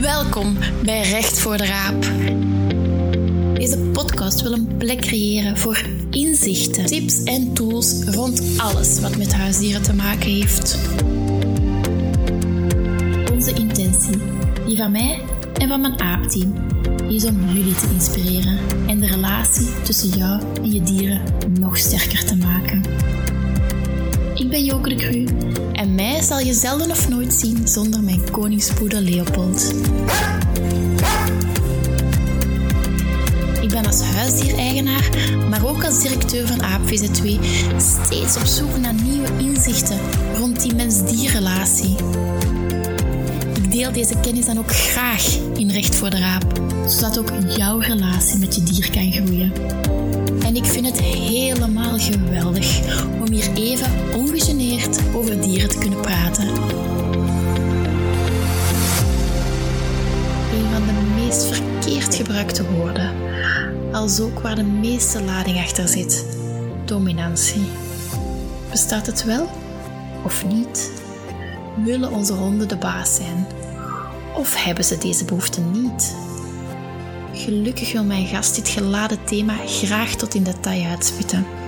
Welkom bij Recht voor de Raap. Deze podcast wil een plek creëren voor inzichten, tips en tools rond alles wat met huisdieren te maken heeft. Onze intentie, die van mij en van mijn aapteam, is om jullie te inspireren en de relatie tussen jou en je dieren nog sterker te maken. Ik ben Joke de Cru en mij zal je zelden of nooit zien zonder mijn koningspoeder Leopold. Ik ben als huisdiereigenaar, maar ook als directeur van AapVZ2 steeds op zoek naar nieuwe inzichten rond die mens-dierrelatie. Ik deel deze kennis dan ook graag in Recht voor de Raap, zodat ook jouw relatie met je dier kan groeien. En ik vind het helemaal geweldig om hier even ongegeneerd over dieren te kunnen praten. Een van de meest verkeerd gebruikte woorden, als ook waar de meeste lading achter zit: dominantie. Bestaat het wel of niet? Willen onze honden de baas zijn? Of hebben ze deze behoefte niet? Gelukkig wil mijn gast dit geladen thema graag tot in detail uitspitten.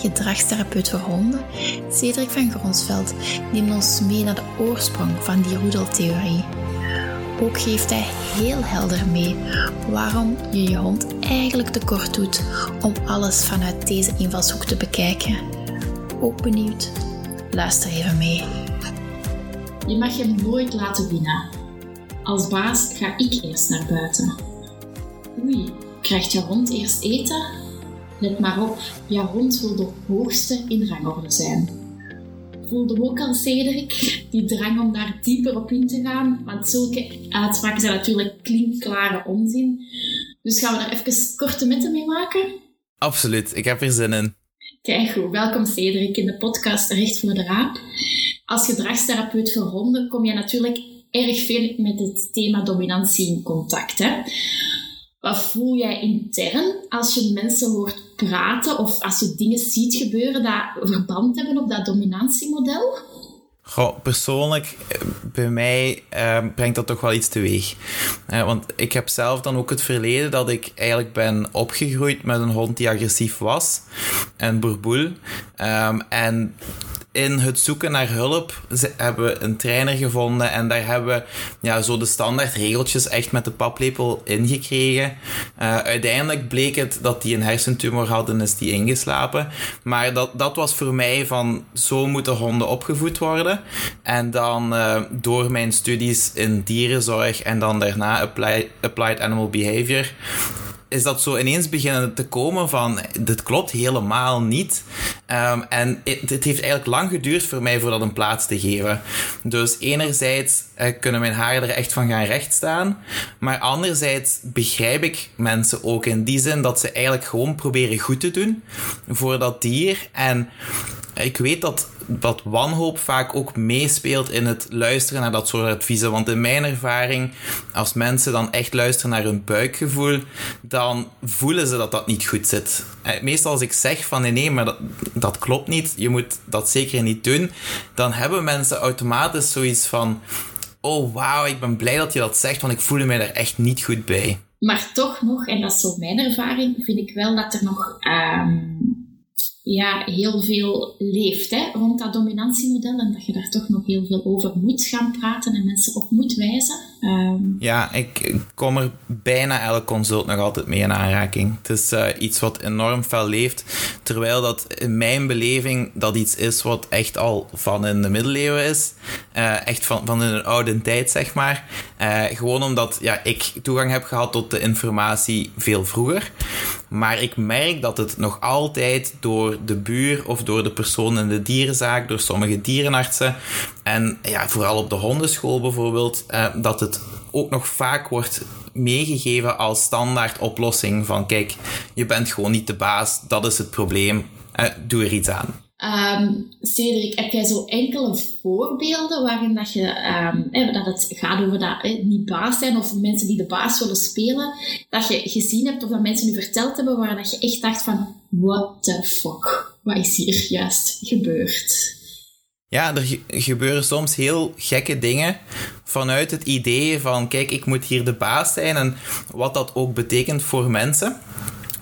Gedragstherapeut voor honden, Cedric van Gronsveld, neemt ons mee naar de oorsprong van die roedeltheorie. Ook geeft hij heel helder mee waarom je je hond eigenlijk tekort doet om alles vanuit deze invalshoek te bekijken. Ook benieuwd? Luister even mee. Je mag hem nooit laten winnen. Als baas ga ik eerst naar buiten. Oei, krijgt je hond eerst eten? Let maar op, je hond wil de hoogste in rangorde zijn. Voelde ook al, Cedric, die drang om daar dieper op in te gaan? Want zulke uitspraken zijn natuurlijk klinkklare onzin. Dus gaan we daar even korte metten mee maken? Absoluut, ik heb er zin in. Kijk goed, welkom Cedric in de podcast Recht voor de Raap. Als gedragstherapeut voor honden kom je natuurlijk erg veel met het thema dominantie in contact. Hè? Wat voel jij intern als je mensen hoort praten of als je dingen ziet gebeuren dat verband hebben op dat dominantiemodel? Goh, persoonlijk, bij mij uh, brengt dat toch wel iets teweeg. Uh, want ik heb zelf dan ook het verleden dat ik eigenlijk ben opgegroeid met een hond die agressief was. Een boerboel. Um, en in het zoeken naar hulp hebben we een trainer gevonden en daar hebben we ja, zo de standaard regeltjes echt met de paplepel ingekregen. Uh, uiteindelijk bleek het dat hij een hersentumor had en is die ingeslapen. Maar dat, dat was voor mij van zo moeten honden opgevoed worden. En dan uh, door mijn studies in dierenzorg en dan daarna applied animal behavior is dat zo ineens beginnen te komen van dit klopt helemaal niet. Um, en het, het, heeft eigenlijk lang geduurd voor mij voor dat een plaats te geven. Dus enerzijds uh, kunnen mijn haren er echt van gaan rechtstaan. Maar anderzijds begrijp ik mensen ook in die zin dat ze eigenlijk gewoon proberen goed te doen voor dat dier. En ik weet dat wat wanhoop vaak ook meespeelt in het luisteren naar dat soort adviezen. Want in mijn ervaring, als mensen dan echt luisteren naar hun buikgevoel, dan voelen ze dat dat niet goed zit. Eh, meestal als ik zeg van nee, nee, maar dat, dat klopt niet, je moet dat zeker niet doen, dan hebben mensen automatisch zoiets van oh wauw, ik ben blij dat je dat zegt, want ik voelde mij daar echt niet goed bij. Maar toch nog, en dat is zo mijn ervaring, vind ik wel dat er nog um, ja, heel veel leeft hè, rond dat dominantiemodel en dat je daar toch nog heel veel over moet gaan praten en mensen op moet wijzen. Um... Ja, ik kom er bijna elke consult nog altijd mee in aanraking. Het is uh, iets wat enorm fel leeft, terwijl dat in mijn beleving dat iets is wat echt al van in de middeleeuwen is. Uh, echt van, van in een oude tijd, zeg maar. Uh, gewoon omdat ja, ik toegang heb gehad tot de informatie veel vroeger. Maar ik merk dat het nog altijd door de buur of door de persoon in de dierenzaak, door sommige dierenartsen en ja, vooral op de hondenschool bijvoorbeeld, uh, dat het ook nog vaak wordt meegegeven als standaard oplossing van kijk, je bent gewoon niet de baas, dat is het probleem, uh, doe er iets aan. Um, Cedric, heb jij zo enkele voorbeelden waarin dat, je, um, dat het gaat over dat eh, niet baas zijn of mensen die de baas willen spelen, dat je gezien hebt of dat mensen nu verteld hebben waar dat je echt dacht van what the fuck, wat is hier juist gebeurd? Ja, er gebeuren soms heel gekke dingen vanuit het idee van, kijk, ik moet hier de baas zijn en wat dat ook betekent voor mensen.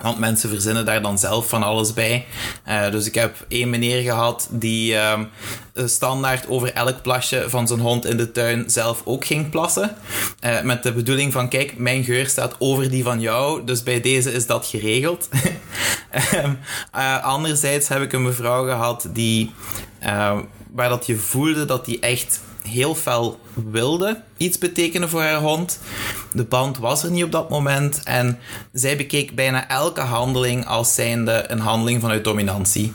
Want mensen verzinnen daar dan zelf van alles bij. Uh, dus ik heb één meneer gehad die uh, standaard over elk plasje van zijn hond in de tuin zelf ook ging plassen. Uh, met de bedoeling van, kijk, mijn geur staat over die van jou, dus bij deze is dat geregeld. Ehm, eh, anderzijds heb ik een mevrouw gehad die, waar dat je voelde dat die echt heel fel wilde iets betekenen voor haar hond. De band was er niet op dat moment en zij bekeek bijna elke handeling als zijnde een handeling vanuit dominantie.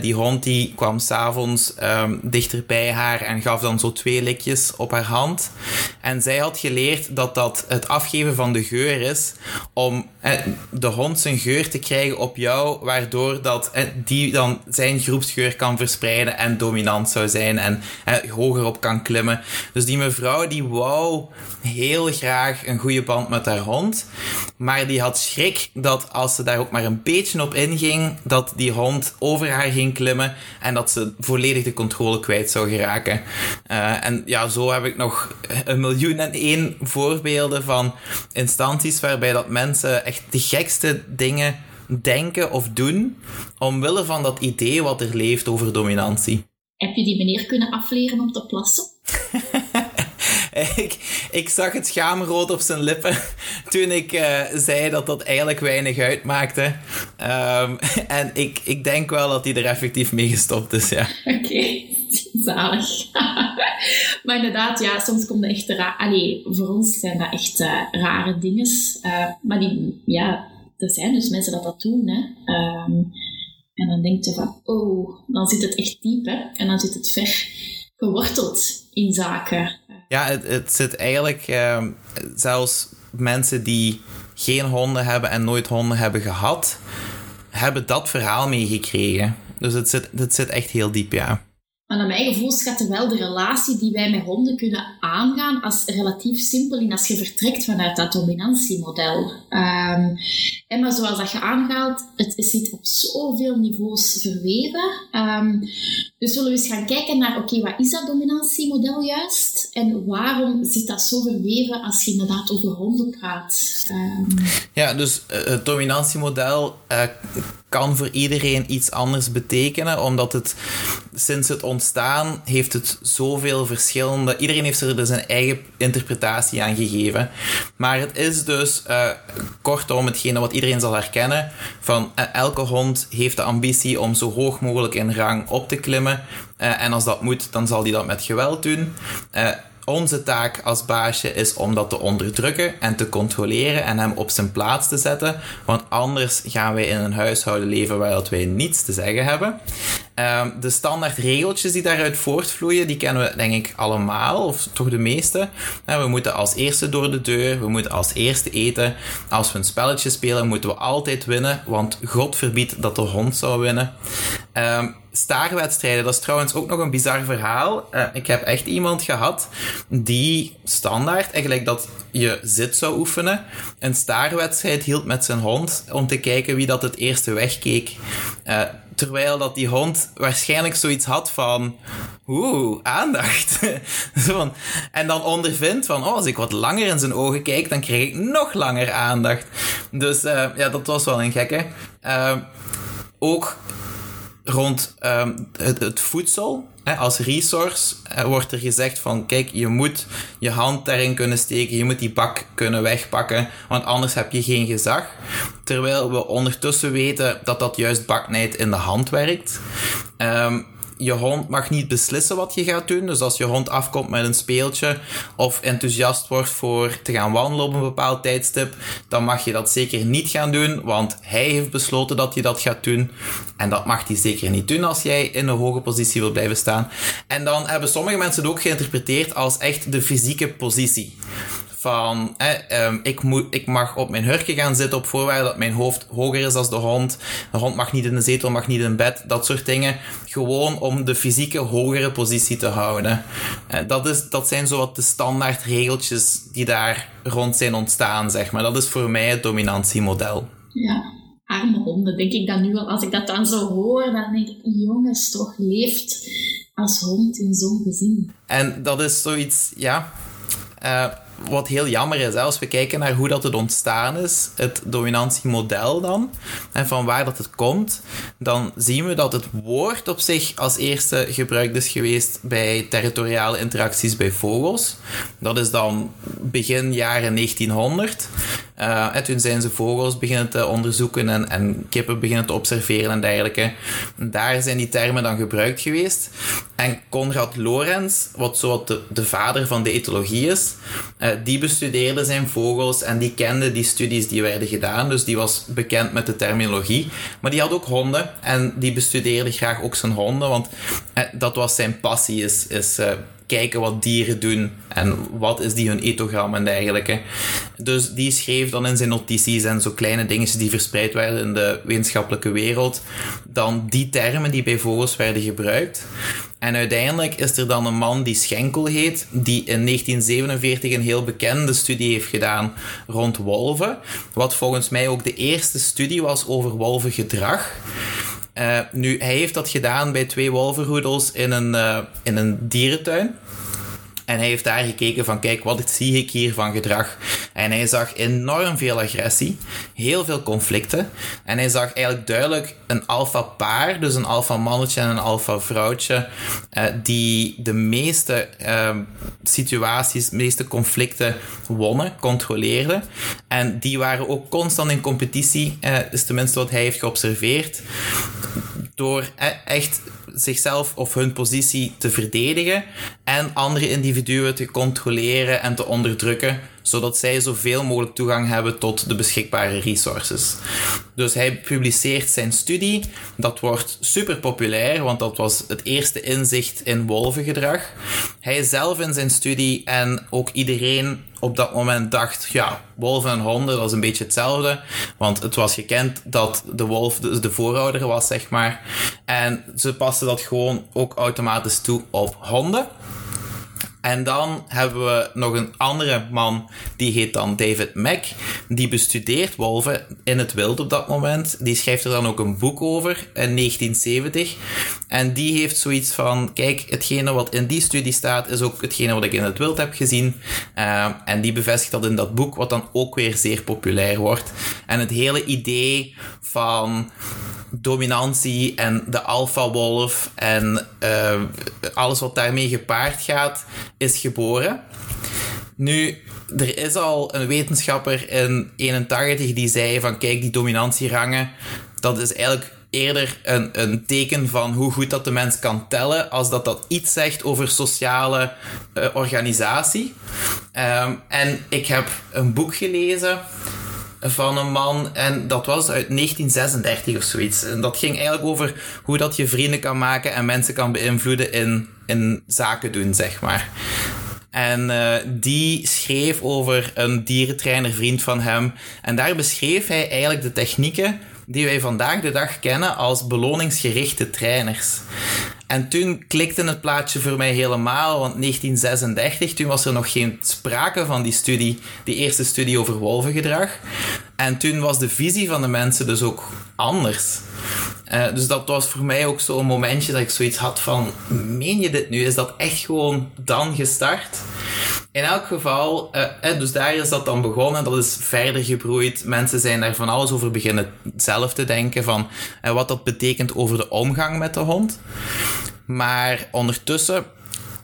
Die hond die kwam s'avonds um, dichter bij haar en gaf dan zo twee likjes op haar hand. En zij had geleerd dat dat het afgeven van de geur is om de hond zijn geur te krijgen op jou, waardoor dat die dan zijn groepsgeur kan verspreiden en dominant zou zijn en hoger op kan klimmen. Dus die mevrouw die wou heel graag een goede band met haar hond. Maar die had schrik dat als ze daar ook maar een beetje op inging, dat die hond over haar ging klimmen en dat ze volledig de controle kwijt zou geraken. Uh, en ja, zo heb ik nog een miljoen en één voorbeelden van instanties waarbij dat mensen echt de gekste dingen denken of doen omwille van dat idee wat er leeft over dominantie. Heb je die meneer kunnen afleren om te plassen? ik, ik zag het schaamrood op zijn lippen toen ik uh, zei dat dat eigenlijk weinig uitmaakte. Um, en ik, ik denk wel dat hij er effectief mee gestopt is, ja. Oké, okay. zalig. maar inderdaad, ja, soms komt echt raar. Allee, voor ons zijn dat echt uh, rare dingen. Uh, maar die, ja, er zijn dus mensen dat dat doen, hè. Um, en dan denk je van, oh, dan zit het echt diep, hè. En dan zit het ver geworteld in zaken. Ja, het, het zit eigenlijk uh, zelfs mensen die geen honden hebben en nooit honden hebben gehad, hebben dat verhaal meegekregen. Dus het zit, het zit echt heel diep, ja. Maar naar mijn gevoel schat wel de relatie die wij met honden kunnen aangaan als relatief simpel in als je vertrekt vanuit dat dominantiemodel. Um, en maar zoals dat je aangaat, het zit op zoveel niveaus verweven. Um, dus zullen we eens gaan kijken naar, oké, wat is dat dominantiemodel juist? En waarom zit dat zo verweven als je inderdaad over honden praat? Um, ja, dus uh, het dominantiemodel uh, kan voor iedereen iets anders betekenen, omdat het sinds het ontstaan heeft het zoveel verschillende. Iedereen heeft er zijn eigen interpretatie aan gegeven. Maar het is dus uh, kortom hetgene wat iedereen zal herkennen: van uh, elke hond heeft de ambitie om zo hoog mogelijk in rang op te klimmen. Uh, en als dat moet, dan zal hij dat met geweld doen. Onze taak als baasje is om dat te onderdrukken en te controleren en hem op zijn plaats te zetten. Want anders gaan wij in een huishouden leven waar dat wij niets te zeggen hebben. Um, de standaard regeltjes die daaruit voortvloeien, die kennen we denk ik allemaal, of toch de meeste. we moeten als eerste door de deur, we moeten als eerste eten. Als we een spelletje spelen, moeten we altijd winnen, want God verbiedt dat de hond zou winnen. Um, staarwedstrijden, dat is trouwens ook nog een bizar verhaal. Uh, ik heb echt iemand gehad die standaard, eigenlijk dat je zit zou oefenen, een staarwedstrijd hield met zijn hond om te kijken wie dat het eerste wegkeek. Uh, terwijl dat die hond waarschijnlijk zoiets had van, oeh, aandacht. En dan ondervindt van, oh, als ik wat langer in zijn ogen kijk, dan krijg ik nog langer aandacht. Dus uh, ja, dat was wel een gekke. Ook rond um, het, voedsel. Hè, als resource uh, wordt er gezegd van, kijk, je moet je hand daarin kunnen steken, je moet die bak kunnen wegpakken, want anders heb je geen gezag. Terwijl we ondertussen weten dat dat juist baknijd in de hand werkt. Um, je hond mag niet beslissen wat je gaat doen. Dus als je hond afkomt met een speeltje of enthousiast wordt voor te gaan wandelen op een bepaald tijdstip, dan mag je dat zeker niet gaan doen, want hij heeft besloten dat je dat gaat doen. En dat mag hij zeker niet doen als jij in een hoge positie wil blijven staan. En dan hebben sommige mensen het ook geïnterpreteerd als echt de fysieke positie van eh, ik, moet, ik mag op mijn hurken gaan zitten op voorwaarde dat mijn hoofd hoger is dan de hond. De hond mag niet in de zetel, mag niet in bed, dat soort dingen. Gewoon om de fysieke hogere positie te houden. Eh, dat, is, dat zijn zo wat de standaard regeltjes die daar rond zijn ontstaan, zeg maar. Dat is voor mij het dominantiemodel. Ja, arme honden, denk ik dan nu al. Als ik dat dan zo hoor, dan denk ik, jongens, toch leeft als hond in zo'n gezin. En dat is zoiets, ja. Uh, wat heel jammer is, als we kijken naar hoe dat het ontstaan is, het dominantiemodel dan, en van waar dat het komt, dan zien we dat het woord op zich als eerste gebruikt is geweest bij territoriale interacties bij vogels. Dat is dan begin jaren 1900. En toen zijn ze vogels beginnen te onderzoeken en, en kippen beginnen te observeren en dergelijke. daar zijn die termen dan gebruikt geweest. En Konrad Lorenz, wat zo de, de vader van de etologie is, uh, die bestudeerde zijn vogels en die kende die studies die werden gedaan. Dus die was bekend met de terminologie. Maar die had ook honden en die bestudeerde graag ook zijn honden, want uh, dat was zijn passie, is, is kijken wat dieren doen en wat is die hun etogram en dergelijke. Dus die schreef dan in zijn notities en zo kleine dingetjes die verspreid werden in de wetenschappelijke wereld, dan die termen die bij vogels werden gebruikt. En uiteindelijk is er dan een man die Schenkel heet, die in 1947 een heel bekende studie heeft gedaan rond wolven. Wat volgens mij ook de eerste studie was over wolvengedrag. Uh, nu, hij heeft dat gedaan bij twee wolvenroedels in een, uh, in een dierentuin. En hij heeft daar gekeken van, kijk, wat zie ik hier van gedrag? En hij zag enorm veel agressie, heel veel conflicten. En hij zag eigenlijk duidelijk een alfa paar, dus een alfa mannetje en een alfa vrouwtje, uh, die de meeste uh, situaties, de meeste conflicten wonnen, controleerden. En die waren ook constant in competitie, uh, is tenminste wat hij heeft geobserveerd, door e-, echt zichzelf of hun positie te verdedigen en andere individuen te controleren en te onderdrukken, zodat zij zoveel mogelijk toegang hebben tot de beschikbare resources. Dus hij publiceert zijn studie, dat wordt super populair, want dat was het eerste inzicht in wolvengedrag. Hij zelf in zijn studie en ook iedereen op dat moment dacht, ja, wolven en honden, dat is een beetje hetzelfde. Want het was gekend dat de wolf de, de voorouder was, zeg maar. En ze pasten dat gewoon ook automatisch toe op honden. En dan hebben we nog een andere man, die heet dan David Mack. Die bestudeert wolven in het wild op dat moment. Die schrijft er dan ook een boek over in 1970. En die heeft zoiets van: kijk, hetgene wat in die studie staat, is ook hetgene wat ik in het wild heb gezien. Uh, en die bevestigt dat in dat boek, wat dan ook weer zeer populair wordt. En het hele idee van dominantie en de alfa-wolf en uh, alles wat daarmee gepaard gaat, is geboren. Nu, er is al een wetenschapper in 81 die zei van kijk, die dominantierangen, dat is eigenlijk eerder een, een teken van hoe goed dat de mens kan tellen, als dat dat iets zegt over sociale uh, organisatie. Um, en ik heb een boek gelezen van een man. En dat was uit 1936 of zoiets. En dat ging eigenlijk over hoe dat je vrienden kan maken en mensen kan beïnvloeden in, in zaken doen, zeg maar. En uh, die schreef over een dierentrainer vriend van hem. En daar beschreef hij eigenlijk de technieken die wij vandaag de dag kennen als beloningsgerichte trainers. En toen klikte het plaatje voor mij helemaal, want 1936, toen was er nog geen sprake van die studie, die eerste studie over wolvengedrag. En toen was de visie van de mensen dus ook anders. Uh, dus dat was voor mij ook zo'n momentje dat ik zoiets had van, meen je dit nu? Is dat echt gewoon dan gestart? In elk geval, uh, dus daar is dat dan begonnen. Dat is verder gebroeid. Mensen zijn daar van alles over beginnen zelf te denken van uh, wat dat betekent over de omgang met de hond. Maar ondertussen,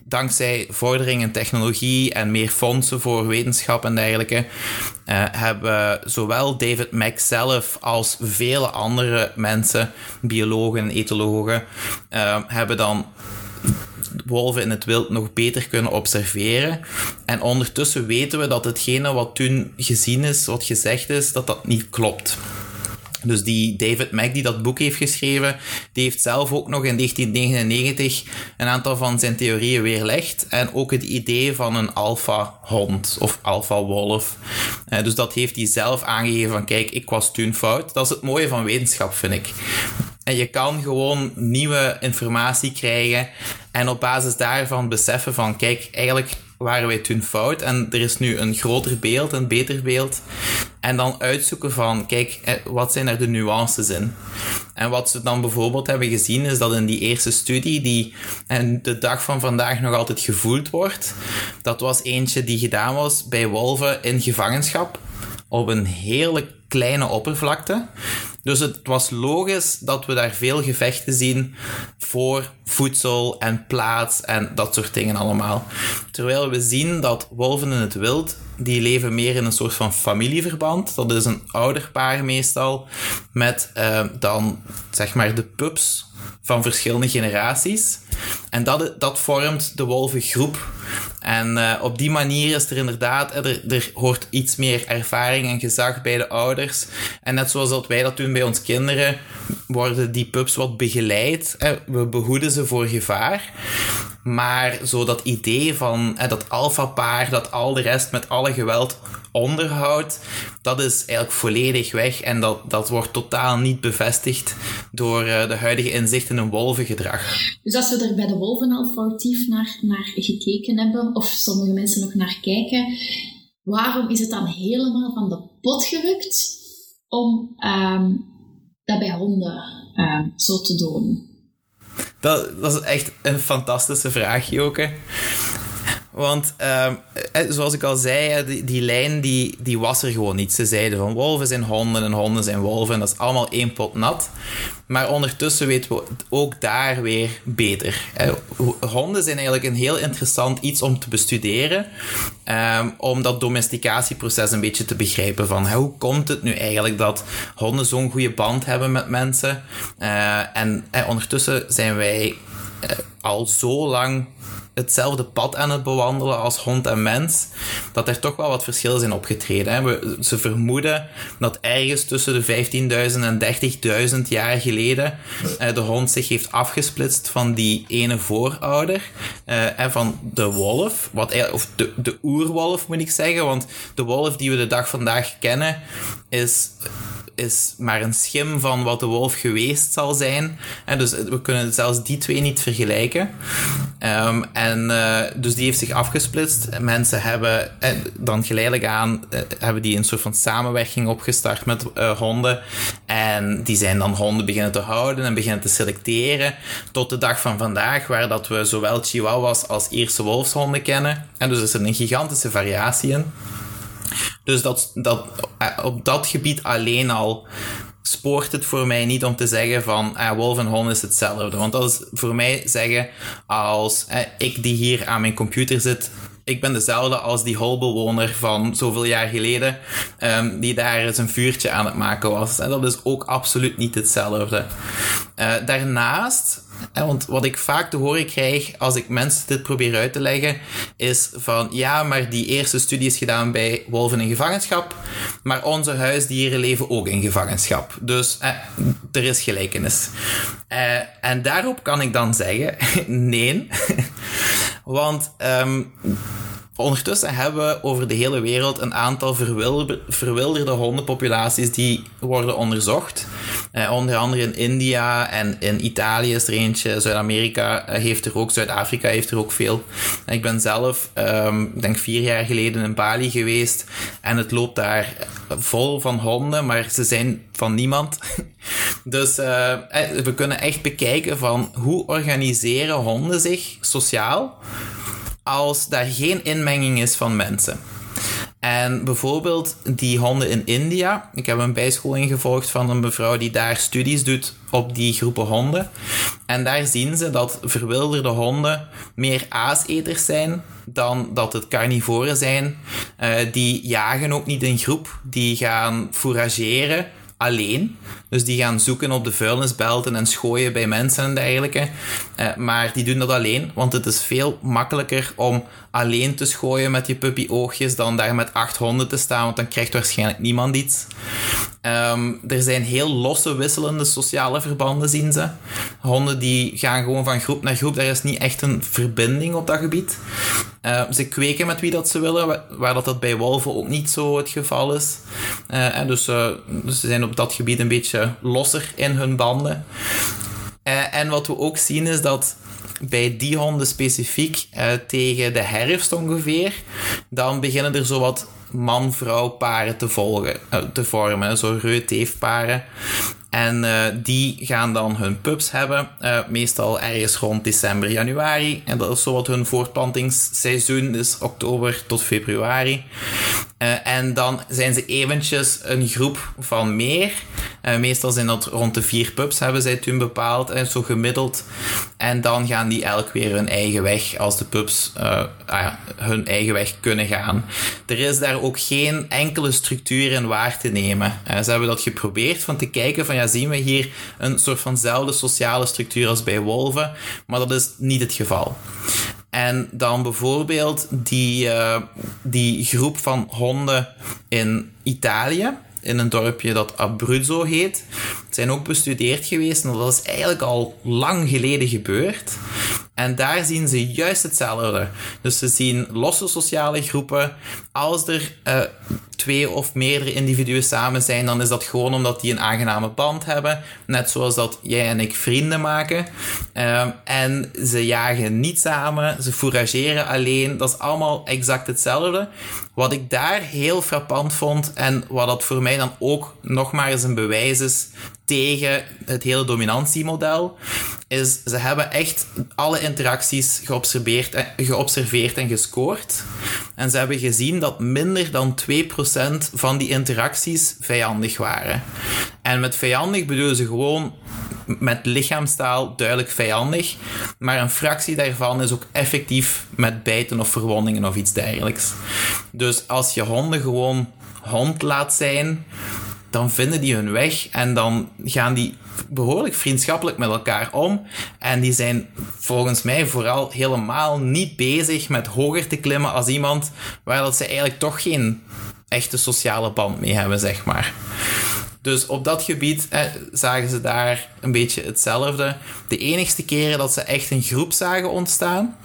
dankzij vordering in technologie en meer fondsen voor wetenschap en dergelijke, uh, hebben zowel David Mack zelf als vele andere mensen, biologen en etologen, hebben dan wolven in het wild nog beter kunnen observeren. En ondertussen weten we dat hetgene wat toen gezien is, wat gezegd is, dat dat niet klopt. Dus die David Mack die dat boek heeft geschreven, die heeft zelf ook nog in 1999 een aantal van zijn theorieën weerlegd. En ook het idee van een alfa-hond of alfa-wolf. Eh, dus dat heeft hij zelf aangegeven van kijk, ik was toen fout. Dat is het mooie van wetenschap, vind ik. En je kan gewoon nieuwe informatie krijgen en op basis daarvan beseffen van, kijk, eigenlijk waren wij toen fout en er is nu een groter beeld, een beter beeld. En dan uitzoeken van, kijk, eh, wat zijn er de nuances in? En wat ze dan bijvoorbeeld hebben gezien, is dat in die eerste studie, die en de dag van vandaag nog altijd gevoeld wordt, dat was eentje die gedaan was bij wolven in gevangenschap op een heerlijk kleine oppervlakte. Dus het was logisch dat we daar veel gevechten zien voor voedsel en plaats en dat soort dingen allemaal. Terwijl we zien dat wolven in het wild, die leven meer in een soort van familieverband. Dat is een ouderpaar meestal, met uh, dan zeg maar de pups van verschillende generaties. En dat, dat vormt de wolvengroep. En uh, op die manier is er inderdaad, er, er hoort iets meer ervaring en gezag bij de ouders. En net zoals dat wij dat doen bij ons kinderen, worden die pups wat begeleid. We behoeden ze voor gevaar. Maar zo dat idee van hè, dat alfapaar dat al de rest met alle geweld onderhoudt, dat is eigenlijk volledig weg. En dat, dat wordt totaal niet bevestigd door uh, de huidige inzichten in wolvengedrag. Dus als we er bij de wolven al foutief naar, naar gekeken hebben, of sommige mensen nog naar kijken, waarom is het dan helemaal van de pot gerukt om um, dat bij honden um, zo te doen? Dat, dat is echt een fantastische vraag, Joke. Want uh, zoals ik al zei, die, die lijn die, die was er gewoon niet. Ze zeiden van wolven zijn honden en honden zijn wolven. En dat is allemaal één pot nat. Maar ondertussen weten we ook daar weer beter. Honden zijn eigenlijk een heel interessant iets om te bestuderen. Um, om dat domesticatieproces een beetje te begrijpen. Van hoe komt het nu eigenlijk dat honden zo'n goede band hebben met mensen? En ondertussen zijn wij al zo lang hetzelfde pad aan het bewandelen als hond en mens, dat er toch wel wat verschillen zijn opgetreden. Hè. We, ze vermoeden dat ergens tussen de 15.000 en 30.000 jaar geleden uh, de hond zich heeft afgesplitst van die ene voorouder, uh, en van de wolf, wat of de, de oerwolf moet ik zeggen, want de wolf die we de dag vandaag kennen is is maar een schim van wat de wolf geweest zal zijn. En dus we kunnen zelfs die twee niet vergelijken. Um, en uh, dus die heeft zich afgesplitst. Mensen hebben eh, dan geleidelijk aan uh, hebben die een soort van samenwerking opgestart met honden. En die zijn dan honden beginnen te houden en beginnen te selecteren. Tot de dag van vandaag, waar dat we zowel Chihuahuas als Ierse wolfshonden kennen. En dus is er een gigantische variatie in. Dus dat, dat, eh, op dat gebied alleen al spoort het voor mij niet om te zeggen van eh, wolf en hond is hetzelfde. Want dat is voor mij zeggen als eh, ik die hier aan mijn computer zit, ik ben dezelfde als die holbewoner van zoveel jaar geleden, um, die daar zijn vuurtje aan het maken was. En dat is ook absoluut niet hetzelfde. Uh, daarnaast want wat ik vaak te horen krijg als ik mensen dit probeer uit te leggen, is van ja, maar die eerste studie is gedaan bij wolven in gevangenschap, maar onze huisdieren leven ook in gevangenschap. Dus eh, er is gelijkenis. Eh, en daarop kan ik dan zeggen, nee. Want um, Ondertussen hebben we over de hele wereld een aantal verwilderde hondenpopulaties die worden onderzocht. Eh, onder andere in India en in Italië is er eentje. Zuid-Amerika eh, heeft er ook, Zuid-Afrika heeft er ook veel. ik ben zelf, um, denk vier jaar geleden in Bali geweest en het loopt daar vol van honden, maar ze zijn van niemand. Dus uh, we kunnen echt bekijken van hoe organiseren honden zich sociaal als daar geen inmenging is van mensen. En bijvoorbeeld die honden in India. Ik heb een bijscholing gevolgd van een mevrouw die daar studies doet op die groepen honden. En daar zien ze dat verwilderde honden meer aaseters zijn dan dat het carnivoren zijn. Uh, die jagen ook niet in groep. Die gaan fourageren alleen. Dus die gaan zoeken op de vuilnisbelten en schooien bij mensen en dergelijke. Uh, maar die doen dat alleen, want het is veel makkelijker om alleen te schooien met je puppy-oogjes dan daar met acht honden te staan, want dan krijgt waarschijnlijk niemand iets. Um, er zijn heel losse, wisselende sociale verbanden, zien ze. Honden die gaan gewoon van groep naar groep. Er is niet echt een verbinding op dat gebied. Uh, ze kweken met wie dat ze willen, waar dat, dat bij wolven ook niet zo het geval is. Uh, dus, uh, dus ze zijn op dat gebied een beetje losser in hun banden. en wat we ook zien is dat bij die honden specifiek tegen de herfst ongeveer, dan beginnen er zo wat man-vrouw paren te, volgen, te vormen, zo reut-teefparen. En uh, die gaan dan hun pups hebben, uh, meestal ergens rond december, januari. En dat is zo wat hun voortplantingsseizoen, dus oktober tot februari. Uh, en dan zijn ze eventjes een groep van meer. Meestal zijn dat rond de vier pups, hebben zij toen bepaald, en zo gemiddeld. En dan gaan die elk weer hun eigen weg, als de pups ah hun eigen weg kunnen gaan. Er is daar ook geen enkele structuur in waar te nemen. ze hebben dat geprobeerd van te kijken van ja, zien we hier een soort vanzelfde sociale structuur als bij wolven, maar dat is niet het geval. En dan bijvoorbeeld die, die groep van honden in Italië, in een dorpje dat Abruzzo heet, zijn ook bestudeerd geweest. En dat is eigenlijk al lang geleden gebeurd. En daar zien ze juist hetzelfde. Dus ze zien losse sociale groepen. Als er uh, twee of meerdere individuen samen zijn, dan is dat gewoon omdat die een aangename band hebben. Net zoals dat jij en ik vrienden maken. Uh, en ze jagen niet samen, ze fourageren alleen. Dat is allemaal exact hetzelfde. Wat ik daar heel frappant vond en wat dat voor mij dan ook nog maar eens een bewijs is tegen het hele dominantiemodel, is ze hebben echt alle interacties geobserveerd en, geobserveerd en gescoord. En ze hebben gezien dat minder dan 2% van die interacties vijandig waren. En met vijandig bedoelen ze gewoon met lichaamstaal duidelijk vijandig, maar een fractie daarvan is ook effectief met bijten of verwondingen of iets dergelijks. Dus als je honden gewoon hond laat zijn, dan vinden die hun weg en dan gaan die behoorlijk vriendschappelijk met elkaar om. En die zijn volgens mij vooral helemaal niet bezig met hoger te klimmen als iemand waar ze eigenlijk toch geen echte sociale band mee hebben, zeg maar. Dus op dat gebied zagen ze daar een beetje hetzelfde. De enigste keren dat ze echt een groep zagen ontstaan,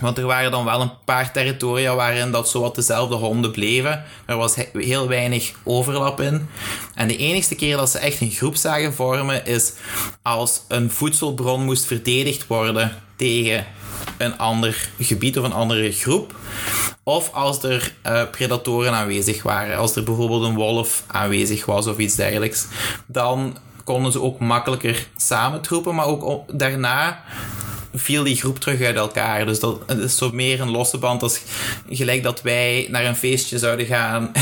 want er waren dan wel een paar territoria waarin dat zowat dezelfde honden bleven. Er was heel weinig overlap in. En de enige keer dat ze echt een groep zagen vormen is als een voedselbron moest verdedigd worden tegen een ander gebied of een andere groep. Of als er uh, predatoren aanwezig waren. Als er bijvoorbeeld een wolf aanwezig was of iets dergelijks. Dan konden ze ook makkelijker samentroepen. Maar ook daarna viel die groep terug uit elkaar. Dus dat is zo meer een losse band als gelijk dat wij naar een feestje zouden gaan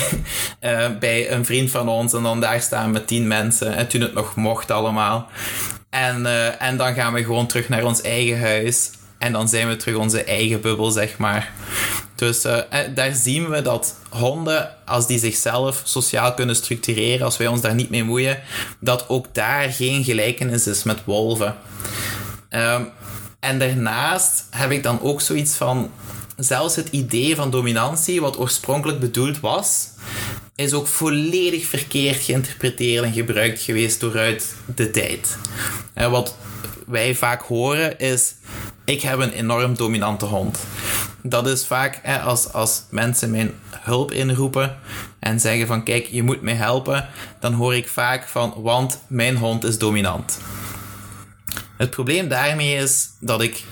uh, bij een vriend van ons en dan daar staan met tien mensen. En toen het nog mocht allemaal. En, uh, en dan gaan we gewoon terug naar ons eigen huis. En dan zijn we terug onze eigen bubbel, zeg maar. Dus uh, daar zien we dat honden, als die zichzelf sociaal kunnen structureren, als wij ons daar niet mee moeien, dat ook daar geen gelijkenis is met wolven. Uh, en daarnaast heb ik dan ook zoiets van, zelfs het idee van dominantie, wat oorspronkelijk bedoeld was, is ook volledig verkeerd geïnterpreteerd en gebruikt geweest dooruit de tijd. En wat wij vaak horen is, ik heb een enorm dominante hond. Dat is vaak hè, als, als mensen mijn hulp inroepen en zeggen van kijk, je moet mij helpen, dan hoor ik vaak van, want mijn hond is dominant. Het probleem daarmee is dat ik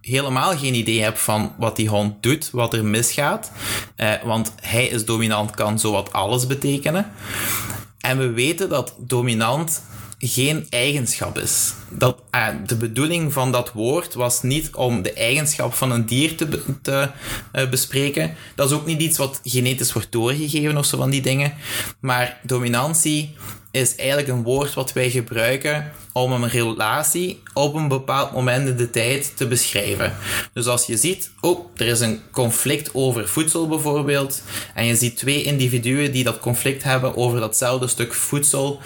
helemaal geen idee heb van wat die hond doet, wat er misgaat. Eh, want hij is dominant, kan zowat alles betekenen. En we weten dat dominant geen eigenschap is. Dat, uh, de bedoeling van dat woord was niet om de eigenschap van een dier te, uh, bespreken. Dat is ook niet iets wat genetisch wordt doorgegeven of zo van die dingen. Maar dominantie is eigenlijk een woord wat wij gebruiken om een relatie op een bepaald moment in de tijd te beschrijven. Dus als je ziet, oh, er is een conflict over voedsel bijvoorbeeld, en je ziet twee individuen die dat conflict hebben over datzelfde stuk voedsel,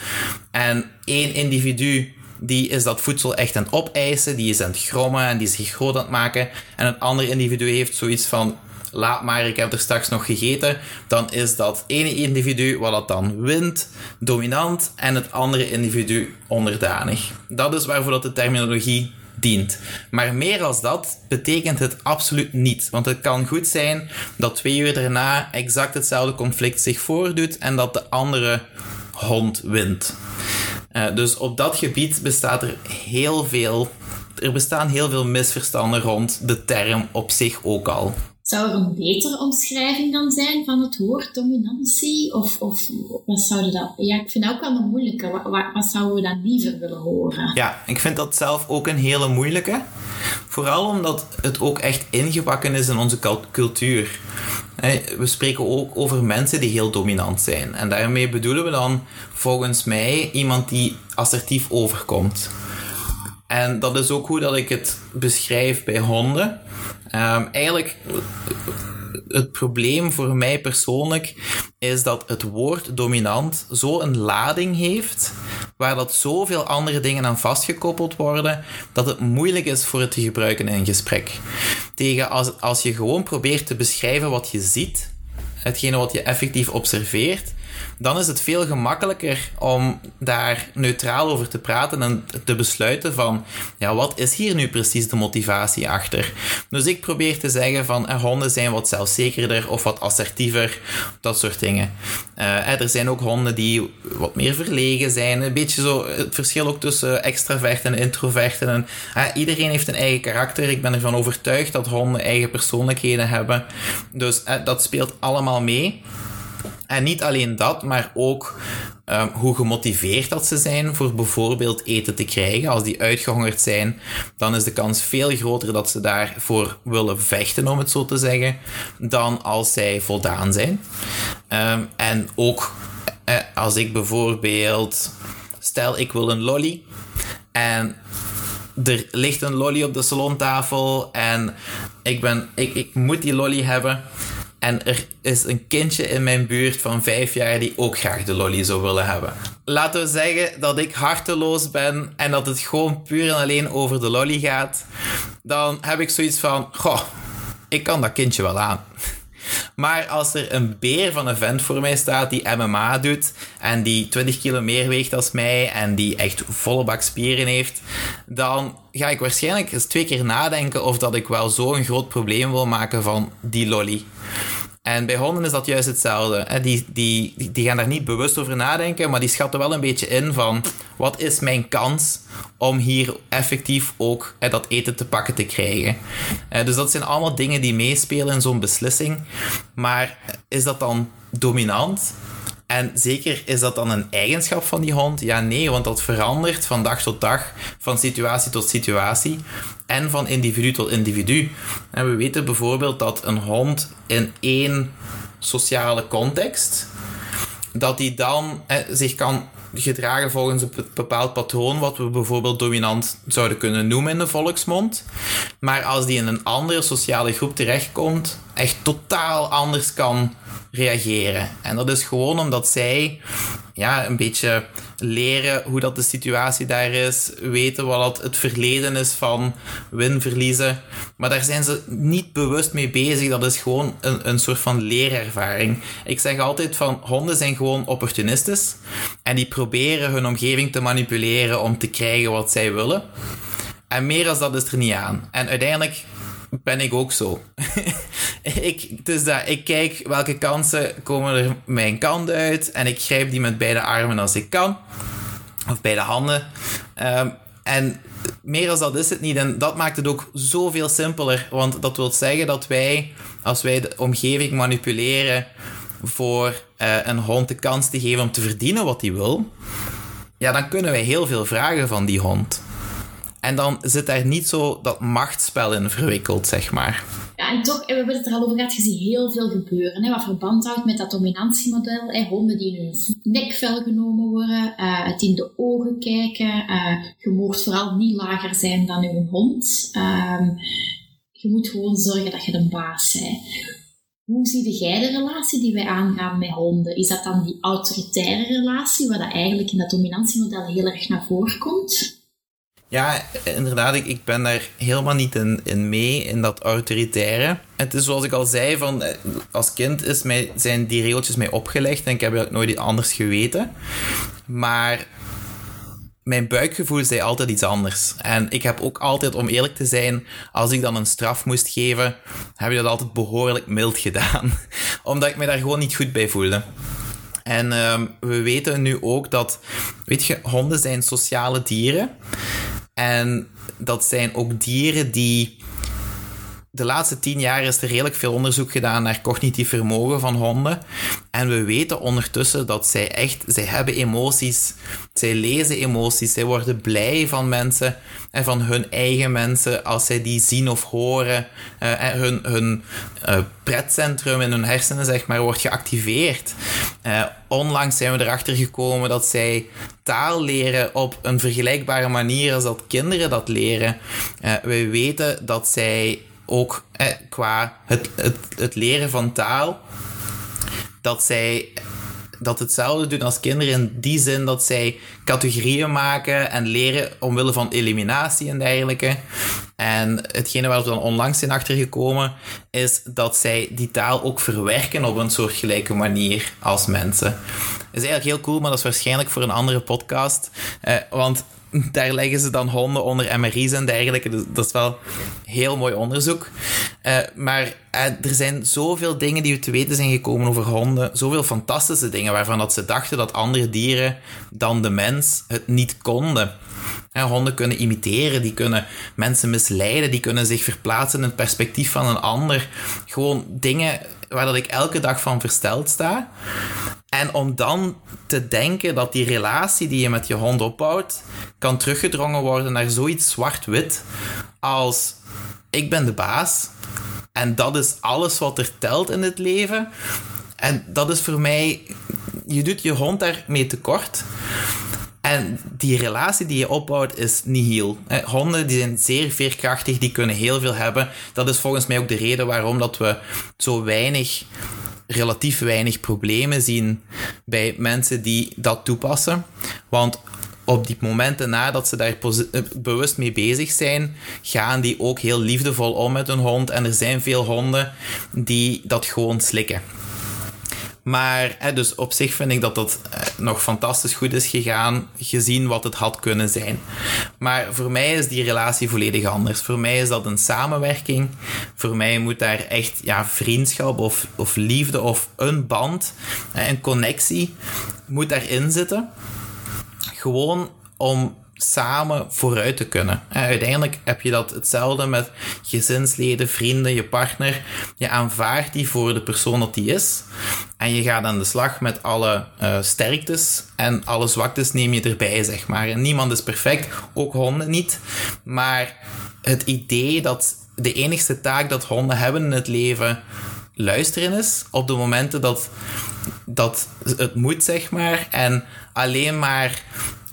en één individu die is dat voedsel echt aan het opeisen, die is aan het grommen en die is zich groot aan het maken, en een ander individu heeft zoiets van, laat maar, ik heb er straks nog gegeten, dan is dat ene individu wat dat dan wint, dominant, en het andere individu onderdanig. Dat is waarvoor dat de terminologie dient. Maar meer als dat betekent het absoluut niet. Want het kan goed zijn dat twee uur daarna exact hetzelfde conflict zich voordoet en dat de andere hond wint. Uh, dus op dat gebied bestaat er heel veel er bestaan heel veel misverstanden rond de term op zich ook al. Zou er een betere omschrijving dan zijn van het woord dominantie? Of, of wat zouden dat... Ja, ik vind dat ook wel een moeilijke. Wat, wat, wat zouden we dan liever willen horen? Ja, ik vind dat zelf ook een hele moeilijke. Vooral omdat het ook echt ingebakken is in onze cultuur. We spreken ook over mensen die heel dominant zijn. En daarmee bedoelen we dan volgens mij iemand die assertief overkomt. En dat is ook hoe dat ik het beschrijf bij honden. Um, eigenlijk, het probleem voor mij persoonlijk is dat het woord dominant zo een lading heeft, waar dat zoveel andere dingen aan vastgekoppeld worden, dat het moeilijk is voor het te gebruiken in een gesprek. Tegen als, als je gewoon probeert te beschrijven wat je ziet, hetgene wat je effectief observeert, dan is het veel gemakkelijker om daar neutraal over te praten en te besluiten van, ja, wat is hier nu precies de motivatie achter? Dus ik probeer te zeggen van, eh, honden zijn wat zelfzekerder of wat assertiever, dat soort dingen. Uh, er zijn ook honden die wat meer verlegen zijn, een beetje zo het verschil ook tussen extraverten en introverten. En, iedereen heeft een eigen karakter. Ik ben ervan overtuigd dat honden eigen persoonlijkheden hebben. Dus dat speelt allemaal mee. En niet alleen dat, maar ook um, hoe gemotiveerd dat ze zijn voor bijvoorbeeld eten te krijgen. Als die uitgehongerd zijn, dan is de kans veel groter dat ze daarvoor willen vechten, om het zo te zeggen, dan als zij voldaan zijn. Um, en ook eh, als ik bijvoorbeeld, stel ik wil een lolly en er ligt een lolly op de salontafel en ik, ben, ik, ik moet die lolly hebben en er is een kindje in mijn buurt van vijf jaar die ook graag de lolly zou willen hebben. Laten we zeggen dat ik harteloos ben en dat het gewoon puur en alleen over de lolly gaat. Dan heb ik zoiets van, goh, ik kan dat kindje wel aan. Maar als er een beer van een vent voor mij staat die MMA doet en die 20 kilo meer weegt als mij en die echt volle bak spieren heeft, dan ga ik waarschijnlijk eens twee keer nadenken of dat ik wel zo'n groot probleem wil maken van die lolly. En bij honden is dat juist hetzelfde. Die, die, die gaan daar niet bewust over nadenken, maar die schatten wel een beetje in van wat is mijn kans om hier effectief ook dat eten te pakken te krijgen. Dus dat zijn allemaal dingen die meespelen in zo'n beslissing. Maar is dat dan dominant? En zeker is dat dan een eigenschap van die hond? Ja, nee, want dat verandert van dag tot dag, van situatie tot situatie en van individu tot individu. En we weten bijvoorbeeld dat een hond in één sociale context, dat die dan zich kan gedragen volgens een bepaald patroon, wat we bijvoorbeeld dominant zouden kunnen noemen in de volksmond. Maar als die in een andere sociale groep terechtkomt, echt totaal anders kan reageren. En dat is gewoon omdat zij ja, een beetje leren hoe dat de situatie daar is, weten wat het verleden is van win-verliezen. Maar daar zijn ze niet bewust mee bezig. Dat is gewoon een, een soort van leerervaring. Ik zeg altijd van honden zijn gewoon opportunistisch en die proberen hun omgeving te manipuleren om te krijgen wat zij willen. En meer als dat is er niet aan. En uiteindelijk ben ik ook zo. ik, dus dat, ik kijk welke kansen komen er mijn kant uit en ik grijp die met beide armen als ik kan. Of beide handen. Um, en meer als dat is het niet. En dat maakt het ook zoveel simpeler. Want dat wil zeggen dat wij, als wij de omgeving manipuleren voor uh, een hond de kans te geven om te verdienen wat hij wil, ja, dan kunnen wij heel veel vragen van die hond. En dan zit daar niet zo dat machtsspel in verwikkeld, zeg maar. Ja, en toch, we hebben het er al over gehad, je ziet heel veel gebeuren. Hè, wat verband houdt met dat dominantiemodel. Hè, honden die in hun nekvel genomen worden, uh, het in de ogen kijken. Uh, je mocht vooral niet lager zijn dan je hond. Uh, je moet gewoon zorgen dat je de baas bent. Hoe zie jij de relatie die wij aangaan met honden? Is dat dan die autoritaire relatie, waar dat eigenlijk in dat dominantiemodel heel erg naar voren komt? Ja, inderdaad, ik, ik ben daar helemaal niet in, in mee, in dat autoritaire. Het is zoals ik al zei, van, eh, als kind is mij, zijn die regeltjes mij opgelegd en ik heb eigenlijk nooit anders geweten. Maar mijn buikgevoel zei altijd iets anders. En ik heb ook altijd, om eerlijk te zijn, als ik dan een straf moest geven, heb ik dat altijd behoorlijk mild gedaan. Omdat ik me daar gewoon niet goed bij voelde. En um, we weten nu ook dat, weet je, honden zijn sociale dieren. En dat zijn ook dieren die de laatste tien jaar is er redelijk veel onderzoek gedaan naar cognitief vermogen van honden. En we weten ondertussen dat zij echt, zij hebben emoties, zij lezen emoties, zij worden blij van mensen en van hun eigen mensen als zij die zien of horen. Uh, en hun hun uh, pretcentrum in hun hersenen, zeg maar, wordt geactiveerd. Uh, onlangs zijn we erachter gekomen dat zij taal leren op een vergelijkbare manier als dat kinderen dat leren. we weten dat zij ook eh, qua het, het, het leren van taal, dat zij dat hetzelfde doen als kinderen in die zin dat zij categorieën maken en leren omwille van eliminatie en dergelijke. En hetgene waar we dan onlangs zijn achtergekomen is dat zij die taal ook verwerken op een soortgelijke manier als mensen. Dat is eigenlijk heel cool, maar dat is waarschijnlijk voor een andere podcast. Eh, want daar leggen ze dan honden onder MRI's en dergelijke. Dus dat is wel heel mooi onderzoek. Uh, maar uh, er zijn zoveel dingen die we te weten zijn gekomen over honden. Zoveel fantastische dingen waarvan dat ze dachten dat andere dieren dan de mens het niet konden. Honden kunnen imiteren, die kunnen mensen misleiden, die kunnen zich verplaatsen in het perspectief van een ander. Gewoon dingen waar dat ik elke dag van versteld sta. En om dan te denken dat die relatie die je met je hond opbouwt, kan teruggedrongen worden naar zoiets zwart-wit als ik ben de baas en dat is alles wat er telt in het leven. En dat is voor mij, je doet je hond daarmee tekort. En die relatie die je opbouwt is nihil. Honden die zijn zeer veerkrachtig, die kunnen heel veel hebben. Dat is volgens mij ook de reden waarom dat we zo weinig, relatief weinig problemen zien bij mensen die dat toepassen. Want op die momenten nadat ze daar eh, bewust mee bezig zijn, gaan die ook heel liefdevol om met hun hond. En er zijn veel honden die dat gewoon slikken. Maar hè, dus op zich vind ik dat dat eh, nog fantastisch goed is gegaan, gezien wat het had kunnen zijn. Maar voor mij is die relatie volledig anders. Voor mij is dat een samenwerking. Voor mij moet daar echt ja, vriendschap of, of liefde of een band, een connectie, moet daarin zitten. Gewoon om samen vooruit te kunnen. uiteindelijk heb je dat hetzelfde met gezinsleden, vrienden, je partner. Je aanvaardt die voor de persoon dat die is. En je gaat aan de slag met alle uh, sterktes en alle zwaktes neem je erbij, zeg maar. En niemand is perfect, ook honden niet. Maar het idee dat de enigste taak dat honden hebben in het leven luisteren is op de momenten dat, dat het moet, zeg maar. En alleen maar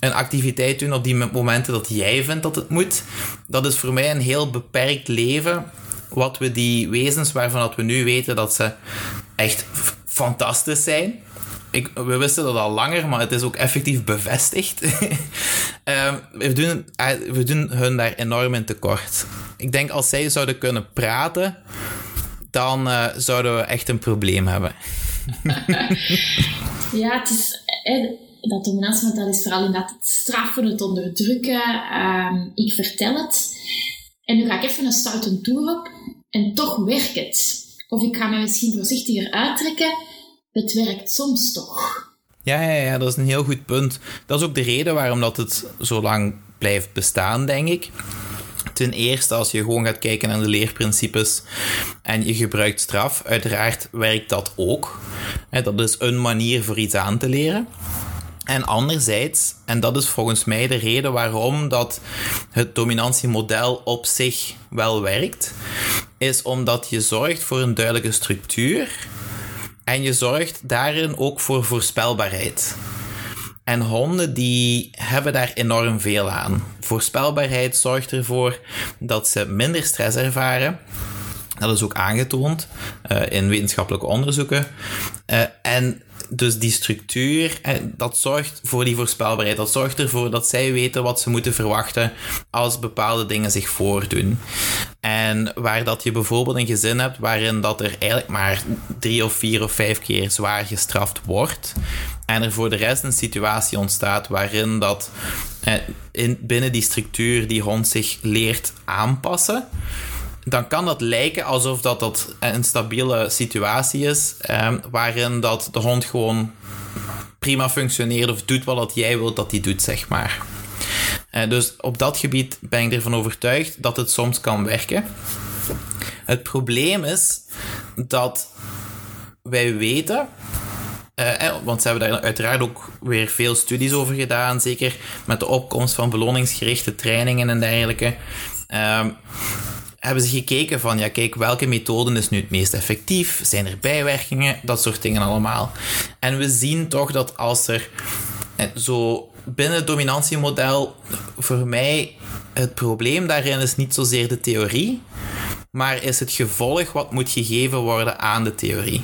een activiteit doen op die momenten dat jij vindt dat het moet. Dat is voor mij een heel beperkt leven. Wat we die wezens waarvan dat we nu weten dat ze echt fantastisch zijn. Ik, we wisten dat al langer, maar het is ook effectief bevestigd. uh, we, doen, eh, we doen hun daar enorm in tekort. Ik denk als zij zouden kunnen praten, dan uh, zouden we echt een probleem hebben. ja, het is, dat dominantie, dat is vooral in dat het straffen, het onderdrukken. Um, ik vertel het. En nu ga ik even een stoute toer op. En toch werkt het. Of ik ga me misschien voorzichtiger uittrekken. Het werkt soms toch. Ja, ja, ja, dat is een heel goed punt. Dat is ook de reden waarom dat het zo lang blijft bestaan, denk ik. Ten eerste, als je gewoon gaat kijken naar de leerprincipes en je gebruikt straf, uiteraard werkt dat ook. Dat is een manier voor iets aan te leren. En anderzijds, en dat is volgens mij de reden waarom dat het dominantiemodel op zich wel werkt, is omdat je zorgt voor een duidelijke structuur en je zorgt daarin ook voor voorspelbaarheid. En honden die hebben daar enorm veel aan. Voorspelbaarheid zorgt ervoor dat ze minder stress ervaren. Dat is ook aangetoond uh, in wetenschappelijke onderzoeken. Uh, en dus die structuur, dat zorgt voor die voorspelbaarheid. Dat zorgt ervoor dat zij weten wat ze moeten verwachten als bepaalde dingen zich voordoen. En waar dat je bijvoorbeeld een gezin hebt waarin dat er eigenlijk maar drie of vier of vijf keer zwaar gestraft wordt. En er voor de rest een situatie ontstaat waarin dat in, binnen die structuur die hond zich leert aanpassen dan kan dat lijken alsof dat, dat een stabiele situatie is, eh, waarin dat de hond gewoon prima functioneert of doet wat jij wilt dat hij doet, zeg maar. dus op dat gebied ben ik ervan overtuigd dat het soms kan werken. Het probleem is dat wij weten uh, want ze hebben daar uiteraard ook weer veel studies over gedaan, zeker met de opkomst van beloningsgerichte trainingen en dergelijke. Uh, hebben ze gekeken van, ja kijk, welke methode is nu het meest effectief? Zijn er bijwerkingen? Dat soort dingen allemaal. En we zien toch dat als er eh, zo binnen het dominantiemodel, voor mij het probleem daarin is niet zozeer de theorie, maar is het gevolg wat moet gegeven worden aan de theorie.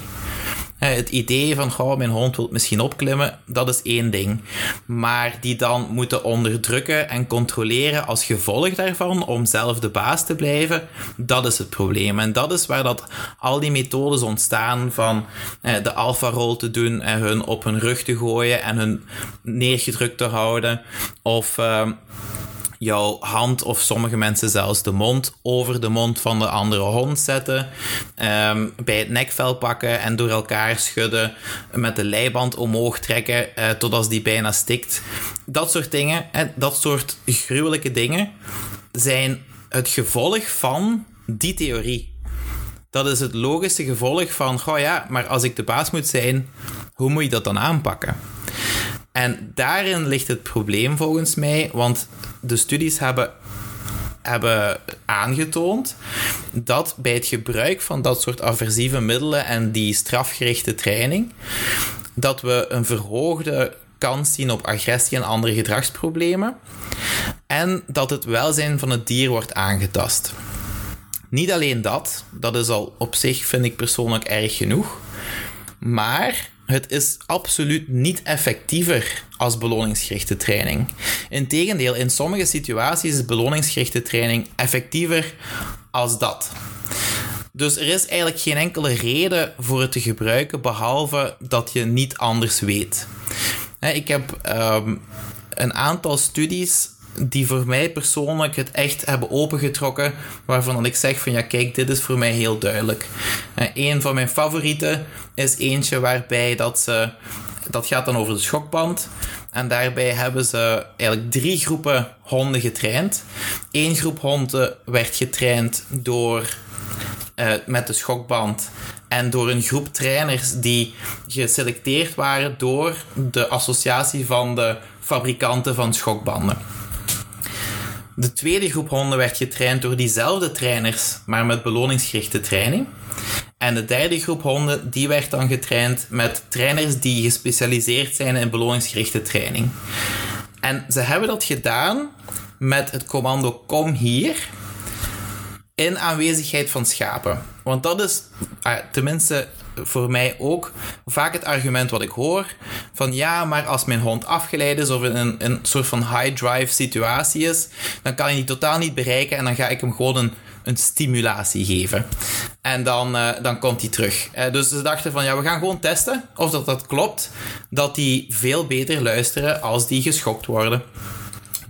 Het idee van, goh, mijn hond wil misschien opklimmen, dat is één ding. Maar die dan moeten onderdrukken en controleren als gevolg daarvan om zelf de baas te blijven, dat is het probleem. En dat is waar dat al die methodes ontstaan van de alfa-rol te doen en hun op hun rug te gooien en hun neergedrukt te houden. Of... Uh, jouw hand of sommige mensen zelfs de mond over de mond van de andere hond zetten. Ehm, bij het nekvel pakken en door elkaar schudden. Met de leiband omhoog trekken uh, totdat die bijna stikt. Dat soort dingen, dat soort gruwelijke dingen, zijn het gevolg van die theorie. Dat is het logische gevolg van, goh ja, maar als ik de baas moet zijn, hoe moet je dat dan aanpakken? En daarin ligt het probleem volgens mij, want de studies hebben, hebben aangetoond dat bij het gebruik van dat soort aversieve middelen en die strafgerichte training, dat we een verhoogde kans zien op agressie en andere gedragsproblemen en dat het welzijn van het dier wordt aangetast. Niet alleen dat, dat is al op zich, vind ik persoonlijk erg genoeg, maar het is absoluut niet effectiever als beloningsgerichte training. Integendeel, in sommige situaties is beloningsgerichte training effectiever als dat. Dus er is eigenlijk geen enkele reden voor het te gebruiken, behalve dat je niet anders weet. Ik heb ehm, een aantal studies die voor mij persoonlijk het echt hebben opengetrokken, waarvan ik zeg van ja, kijk, dit is voor mij heel duidelijk. Uh, een van mijn favorieten is eentje waarbij dat ze, dat gaat dan over de schokband. En daarbij hebben ze eigenlijk drie groepen honden getraind. Eén groep honden werd getraind door uh, met de schokband en door een groep trainers die geselecteerd waren door de associatie van de fabrikanten van schokbanden. De tweede groep honden werd getraind door diezelfde trainers, maar met beloningsgerichte training. En de derde groep honden die werd dan getraind met trainers die gespecialiseerd zijn in beloningsgerichte training. En ze hebben dat gedaan met het commando kom hier in aanwezigheid van schapen. Want dat is, ah, tenminste voor mij ook vaak het argument wat ik hoor. Van ja, maar als mijn hond afgeleid is of in een, een soort van high drive situatie is, dan kan je die totaal niet bereiken en dan ga ik hem gewoon een, een stimulatie geven. En dan, uh, dan komt hij terug. Uh, dus ze dachten van ja, we gaan gewoon testen of dat, dat klopt. Dat die veel beter luisteren als die geschokt worden.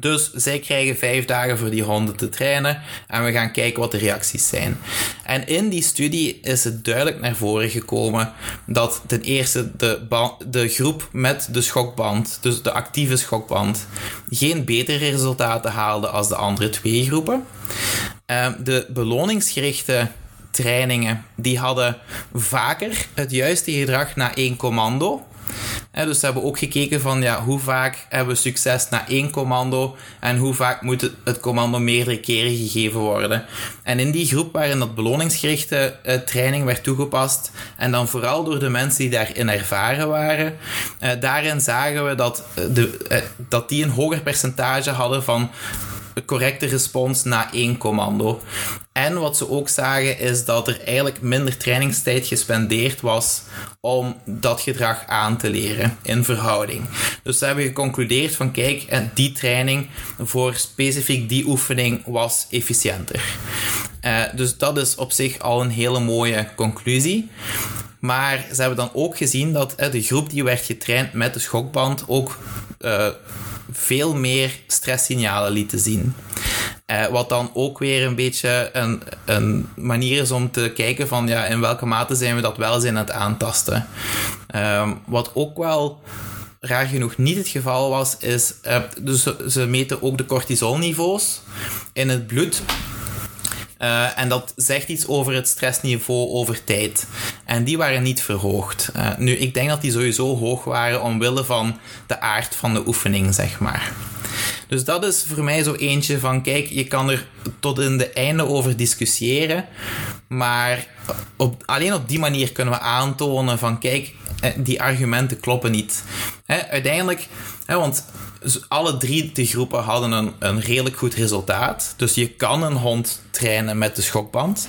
Dus zij krijgen vijf dagen voor die honden te trainen en we gaan kijken wat de reacties zijn. En in die studie is het duidelijk naar voren gekomen dat ten eerste de, de groep met de schokband, dus de actieve schokband, geen betere resultaten haalde als de andere twee groepen. Ehm, de beloningsgerichte trainingen die hadden vaker het juiste gedrag na één commando dus ze hebben ook gekeken van ja, hoe vaak hebben we succes na één commando en hoe vaak moet het, commando meerdere keren gegeven worden. En in die groep waarin dat beloningsgerichte uh, training werd toegepast en dan vooral door de mensen die daarin ervaren waren, uh, daarin zagen we dat, eh, de, dat die een hoger percentage hadden van correcte respons na één commando. En wat ze ook zagen is dat er eigenlijk minder trainingstijd gespendeerd was om dat gedrag aan te leren in verhouding. Dus ze hebben geconcludeerd van kijk, die training voor specifiek die oefening was efficiënter. Uh, dus dat is op zich al een hele mooie conclusie. Maar ze hebben dan ook gezien dat uh, de groep die werd getraind met de schokband ook veel meer stresssignalen lieten zien. Uh, wat dan ook weer een beetje een, een, manier is om te kijken van ja, in welke mate zijn we dat welzijn aan het aantasten. Uh, wat ook wel raar genoeg niet het geval was, is... Uh, dus ze meten ook de cortisolniveaus in het bloed. Uh, en dat zegt iets over het stressniveau over tijd. En die waren niet verhoogd. Uh, nu, ik denk dat die sowieso hoog waren omwille van de aard van de oefening, zeg maar. Dus dat is voor mij zo eentje van, kijk, je kan er tot in de einde over discussiëren, maar op, alleen op die manier kunnen we aantonen van, kijk, eh, die argumenten kloppen niet. uiteindelijk, want alle drie de groepen hadden een, een redelijk goed resultaat. Dus je kan een hond trainen met de schokband.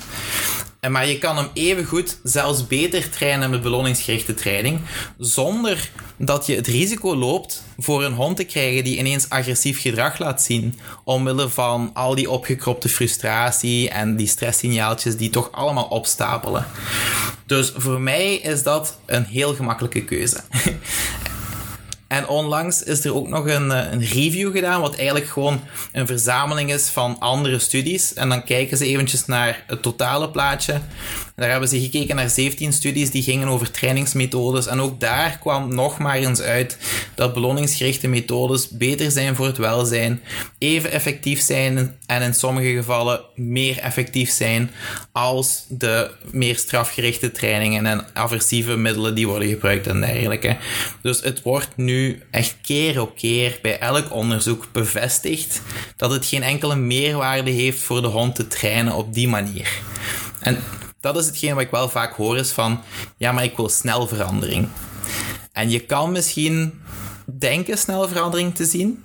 Maar je kan hem even goed, zelfs beter trainen met beloningsgerichte training, zonder dat je het risico loopt voor een hond te krijgen die ineens agressief gedrag laat zien, omwille van al die opgekropte frustratie en die stresssignaaltjes die toch allemaal opstapelen. Dus voor mij is dat een heel gemakkelijke keuze. En onlangs is er ook nog een, eh, een review gedaan, wat eigenlijk gewoon een verzameling is van andere studies. En dan kijken ze eventjes naar het totale plaatje. Daar hebben ze gekeken naar 17 studies die gingen over trainingsmethodes. En ook daar kwam nog maar eens uit dat beloningsgerichte methodes beter zijn voor het welzijn, even effectief zijn en in sommige gevallen meer effectief zijn als de meer strafgerichte trainingen en aversieve middelen die worden gebruikt en dergelijke. Dus het wordt nu echt keer op keer bij elk onderzoek bevestigd dat het geen enkele meerwaarde heeft voor de hond te trainen op die manier. En dat is hetgeen wat ik wel vaak hoor is van, ja, maar ik wil snel verandering. En je kan misschien denken snel verandering te zien,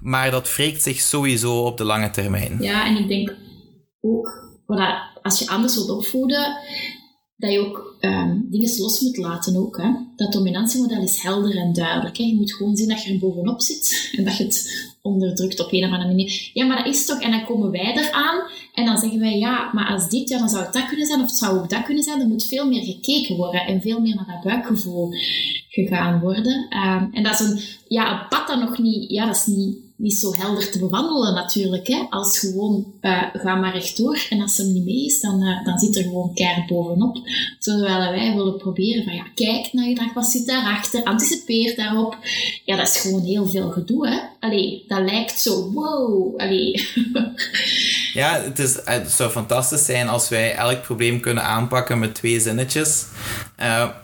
maar dat wreekt zich sowieso op de lange termijn. Ja, en ik denk ook, als je anders wilt opvoeden, dat je ook um, dingen los moet laten ook. Hè. Dat dominantiemodel is helder en duidelijk. Hè. Je moet gewoon zien dat je er bovenop zit en dat je het onderdrukt op een of andere manier. Ja, maar dat is toch... En dan komen wij eraan en dan zeggen wij, ja, maar als dit, ja, dan zou het dat kunnen zijn of het zou ook dat kunnen zijn. Er moet veel meer gekeken worden en veel meer naar dat buikgevoel gegaan worden. Um, en dat is een, ja, een pad dat nog niet... Ja, dat is niet niet zo helder te bewandelen natuurlijk. Hè. Als gewoon, uh, ga maar rechtdoor. En als hem niet mee is, dan, uh, dan zit er gewoon keihard bovenop. Terwijl wij willen proberen van, ja, kijk naar gedrag, wat zit daarachter? Anticipeer daarop. Ja, dat is gewoon heel veel gedoe, hè. Allee, dat lijkt zo, wow, allee. ja, het, is, het zou fantastisch zijn als wij elk probleem kunnen aanpakken met twee zinnetjes.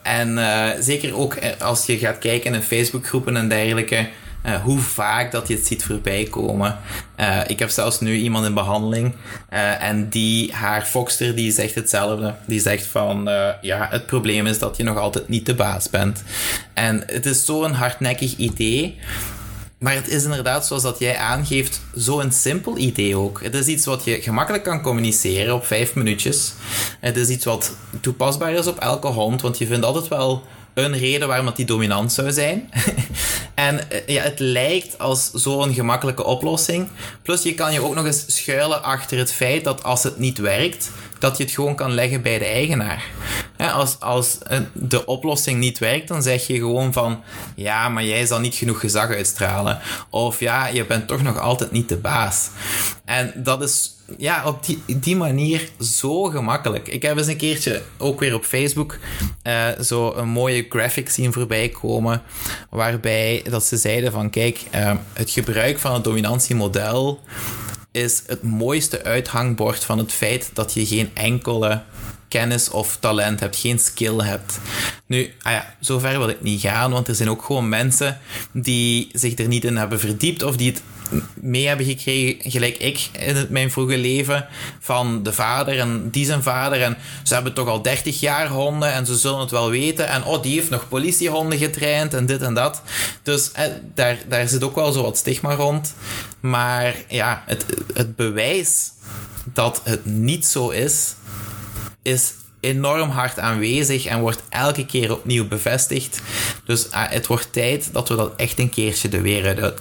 En zeker ook als je gaat kijken in Facebookgroepen en dergelijke uh, hoe vaak dat je het ziet voorbij komen. Uh, ik heb zelfs nu iemand in behandeling uh, en die, haar Foxter, die zegt hetzelfde. Die zegt van, ja, het probleem is dat je nog altijd niet de baas bent. En het is zo'n hardnekkig idee. Maar het is inderdaad, zoals dat jij aangeeft, zo'n simpel idee ook. Het is iets wat je gemakkelijk kan communiceren op vijf minuutjes. Het is iets wat toepasbaar is op elke hond, want je vindt altijd wel een reden waarom dat die dominant zou zijn. en eh, ja, het lijkt als zo'n gemakkelijke oplossing. Plus je kan je ook nog eens schuilen achter het feit dat als het niet werkt, dat je het gewoon kan leggen bij de eigenaar. als, als eh, de oplossing niet werkt, dan zeg je gewoon van ja, maar jij zal niet genoeg gezag uitstralen. Of ja, je bent toch nog altijd niet de baas. En dat is ja, op die, die manier zo gemakkelijk. Ik heb eens een keertje ook weer op Facebook uh, zo een mooie graphic zien voorbij komen. Waarbij dat ze zeiden van kijk, uh, het gebruik van het dominantiemodel is het mooiste uithangbord van het feit dat je geen enkele kennis of talent hebt, geen skill hebt. Nu, ah ja, zover wil ik niet gaan, want er zijn ook gewoon mensen die zich er niet in hebben verdiept of die het mee hebben gekregen, gelijk ik in mijn vroege leven, van de vader en die zijn vader. En ze hebben toch al 30 jaar honden en ze zullen het wel weten. En oh, die heeft nog politiehonden getraind en dit en dat. Dus eh, daar, daar zit ook wel zo wat stigma rond. Maar ja, het, het bewijs dat het niet zo is, is enorm hard aanwezig en wordt elke keer opnieuw bevestigd. Dus uh, het wordt tijd dat we dat echt een keertje de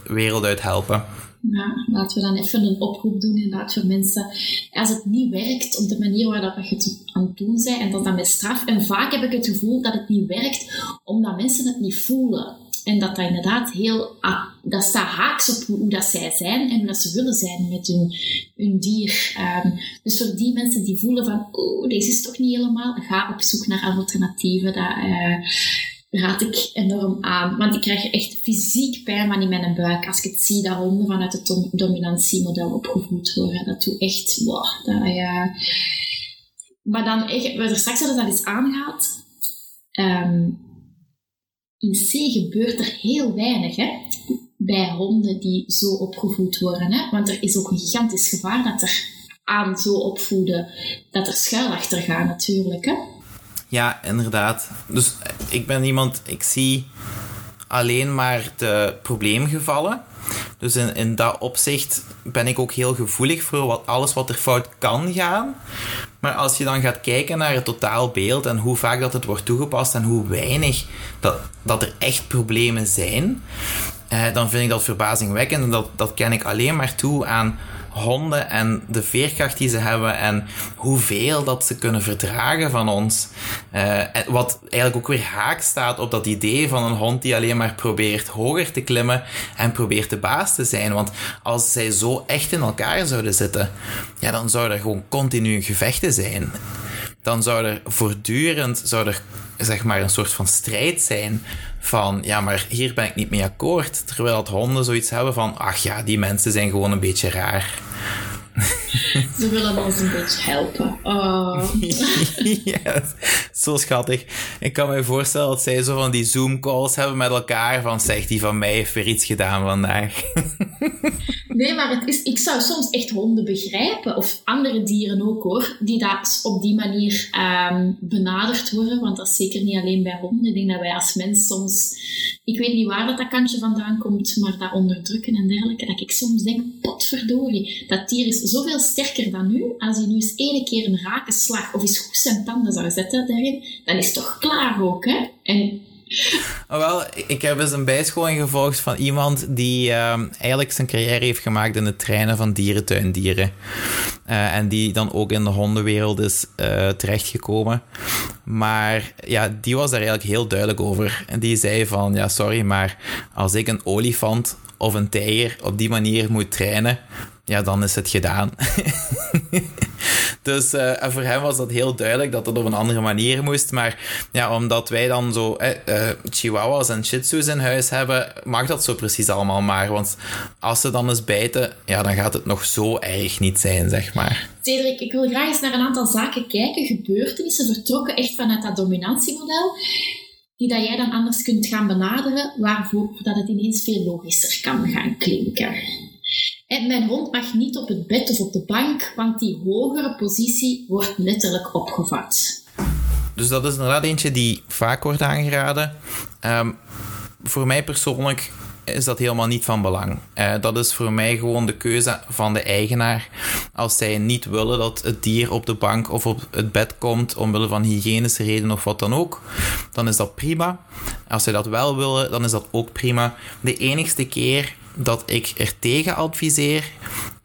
wereld uit, helpen. Ja, laten we dan even een oproep doen inderdaad voor mensen. Als het niet werkt op de manier waarop je het aan het doen bent, en dat dan met straf. En vaak heb ik het gevoel dat het niet werkt, omdat mensen het niet voelen. En dat dat inderdaad heel, ah, dat staat haaks op hoe, dat zij zijn en hoe dat ze willen zijn met hun, hun dier. Um, dus voor die mensen die voelen van, oeh, deze is toch niet helemaal, ga op zoek naar alternatieven. Dat, uh, raad ik enorm aan. Want ik krijg echt fysiek pijn van in mijn buik als ik het zie dat honden vanuit het dominantiemodel opgevoed worden. Dat doet echt, wow, dat, ja. Maar dan, echt, we er straks hadden dat eens aangehaald. Um, in C gebeurt er heel weinig hè, bij honden die zo opgevoed worden. Hè? Want er is ook een gigantisch gevaar dat er aan zo opvoeden, dat er schuil achter gaat natuurlijk. Hè? Ja, inderdaad. Dus ik ben iemand, ik zie alleen maar de probleemgevallen. Dus in, in dat opzicht ben ik ook heel gevoelig voor wat, alles wat er fout kan gaan. Maar als je dan gaat kijken naar het totaalbeeld en hoe vaak dat het wordt toegepast en hoe weinig dat, dat er echt problemen zijn, eh, dan vind ik dat verbazingwekkend. En dat, dat ken ik alleen maar toe aan honden en de veerkracht die ze hebben en hoeveel dat ze kunnen verdragen van ons. Uh, wat eigenlijk ook weer haak staat op dat idee van een hond die alleen maar probeert hoger te klimmen en probeert de baas te zijn. Want als zij zo echt in elkaar zouden zitten, ja, dan zou er gewoon continu gevechten zijn. Dan zou er voortdurend zou er, zeg maar, een soort van strijd zijn van ja, maar hier ben ik niet mee akkoord. Terwijl dat honden zoiets hebben van ach ja, die mensen zijn gewoon een beetje raar. Ze willen ons een beetje helpen. Oh. ja, zo schattig. Ik kan me voorstellen dat zij zo van die Zoom-calls hebben met elkaar. Van zegt die van mij heeft weer iets gedaan vandaag. nee, maar het is, ik zou soms echt honden begrijpen. Of andere dieren ook hoor. Die dat op die manier um, benaderd worden. Want dat is zeker niet alleen bij honden. Ik denk dat wij als mens soms ik weet niet waar dat, dat kantje vandaan komt, maar dat onderdrukken en dergelijke, dat ik soms denk, potverdorie, dat dier is zoveel sterker dan u. Als hij nu eens ene keer een rakenslag of eens goed zijn tanden zou zetten daarin, dan is toch klaar ook, hè? En Oh, wel, ik heb eens een bijscholing gevolgd van iemand die uh, eigenlijk zijn carrière heeft gemaakt in het trainen van dierentuindieren. Uh, en die dan ook in de hondenwereld is uh, terechtgekomen. Maar ja, die was daar eigenlijk heel duidelijk over. En die zei van, ja sorry, maar als ik een olifant of een tijger op die manier moet trainen, ja, dan is het gedaan. dus uh, voor hem was dat heel duidelijk dat het op een andere manier moest. Maar ja, omdat wij dan zo uh, chihuahuas en shih tzus in huis hebben, mag dat zo precies allemaal maar. Want als ze dan eens bijten, ja, dan gaat het nog zo erg niet zijn, zeg maar. Cedric, ik wil graag eens naar een aantal zaken kijken, gebeurtenissen, vertrokken echt vanuit dat dominantiemodel die dat jij dan anders kunt gaan benaderen, waarvoor dat het ineens veel logischer kan gaan klinken. En mijn hond mag niet op het bed of op de bank, want die hogere positie wordt letterlijk opgevat. Dus dat is inderdaad eentje die vaak wordt aangeraden. Um, voor mij persoonlijk is dat helemaal niet van belang. Uh, dat is voor mij gewoon de keuze van de eigenaar. Als zij niet willen dat het dier op de bank of op het bed komt, omwille van hygiënische redenen of wat dan ook, dan is dat prima. Als zij dat wel willen, dan is dat ook prima. De enigste keer dat ik er tegen adviseer,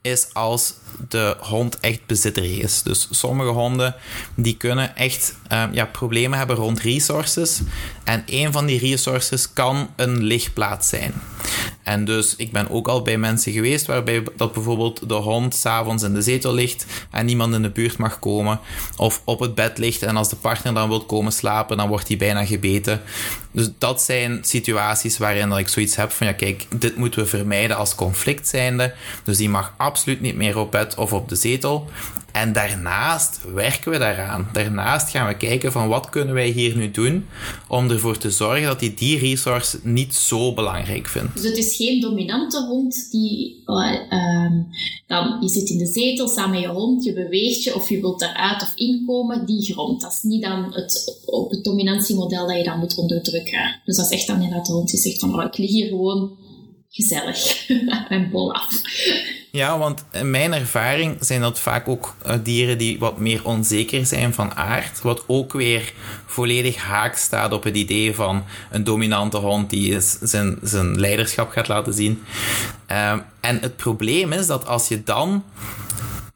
is als de hond echt bezitterig is. Dus sommige honden die kunnen echt um, ja, problemen hebben rond resources. En een van die resources kan een lichtplaats zijn. En dus ik ben ook al bij mensen geweest waarbij dat bijvoorbeeld de hond s'avonds in de zetel ligt en niemand in de buurt mag komen. Of op het bed ligt en als de partner dan wil komen slapen, dan wordt hij bijna gebeten. Dus dat zijn situaties waarin dat ik zoiets heb van ja kijk, dit moeten we vermijden als conflict zijnde. Dus die mag absoluut niet meer op bed of op de zetel. En daarnaast werken we daaraan. Daarnaast gaan we kijken van wat kunnen wij hier nu doen om ervoor te zorgen dat hij die resource niet zo belangrijk vindt. Dus het is geen dominante hond die uh, dan je zit in de zetel samen met je hond, je beweegt je of je wilt eruit of inkomen, die grond. Dat is niet dan het, op het dominantiemodel dat je dan moet onderdrukken. Dus dat is echt dan inderdaad de hond die zegt van oh, ik lig hier gewoon gezellig en bol af. Ja, want in mijn ervaring zijn dat vaak ook eh, dieren die wat meer onzeker zijn van aard. Wat ook weer volledig haak staat op het idee van een dominante hond die zijn, zijn leiderschap gaat laten zien. Ehm, en het probleem is dat als je dan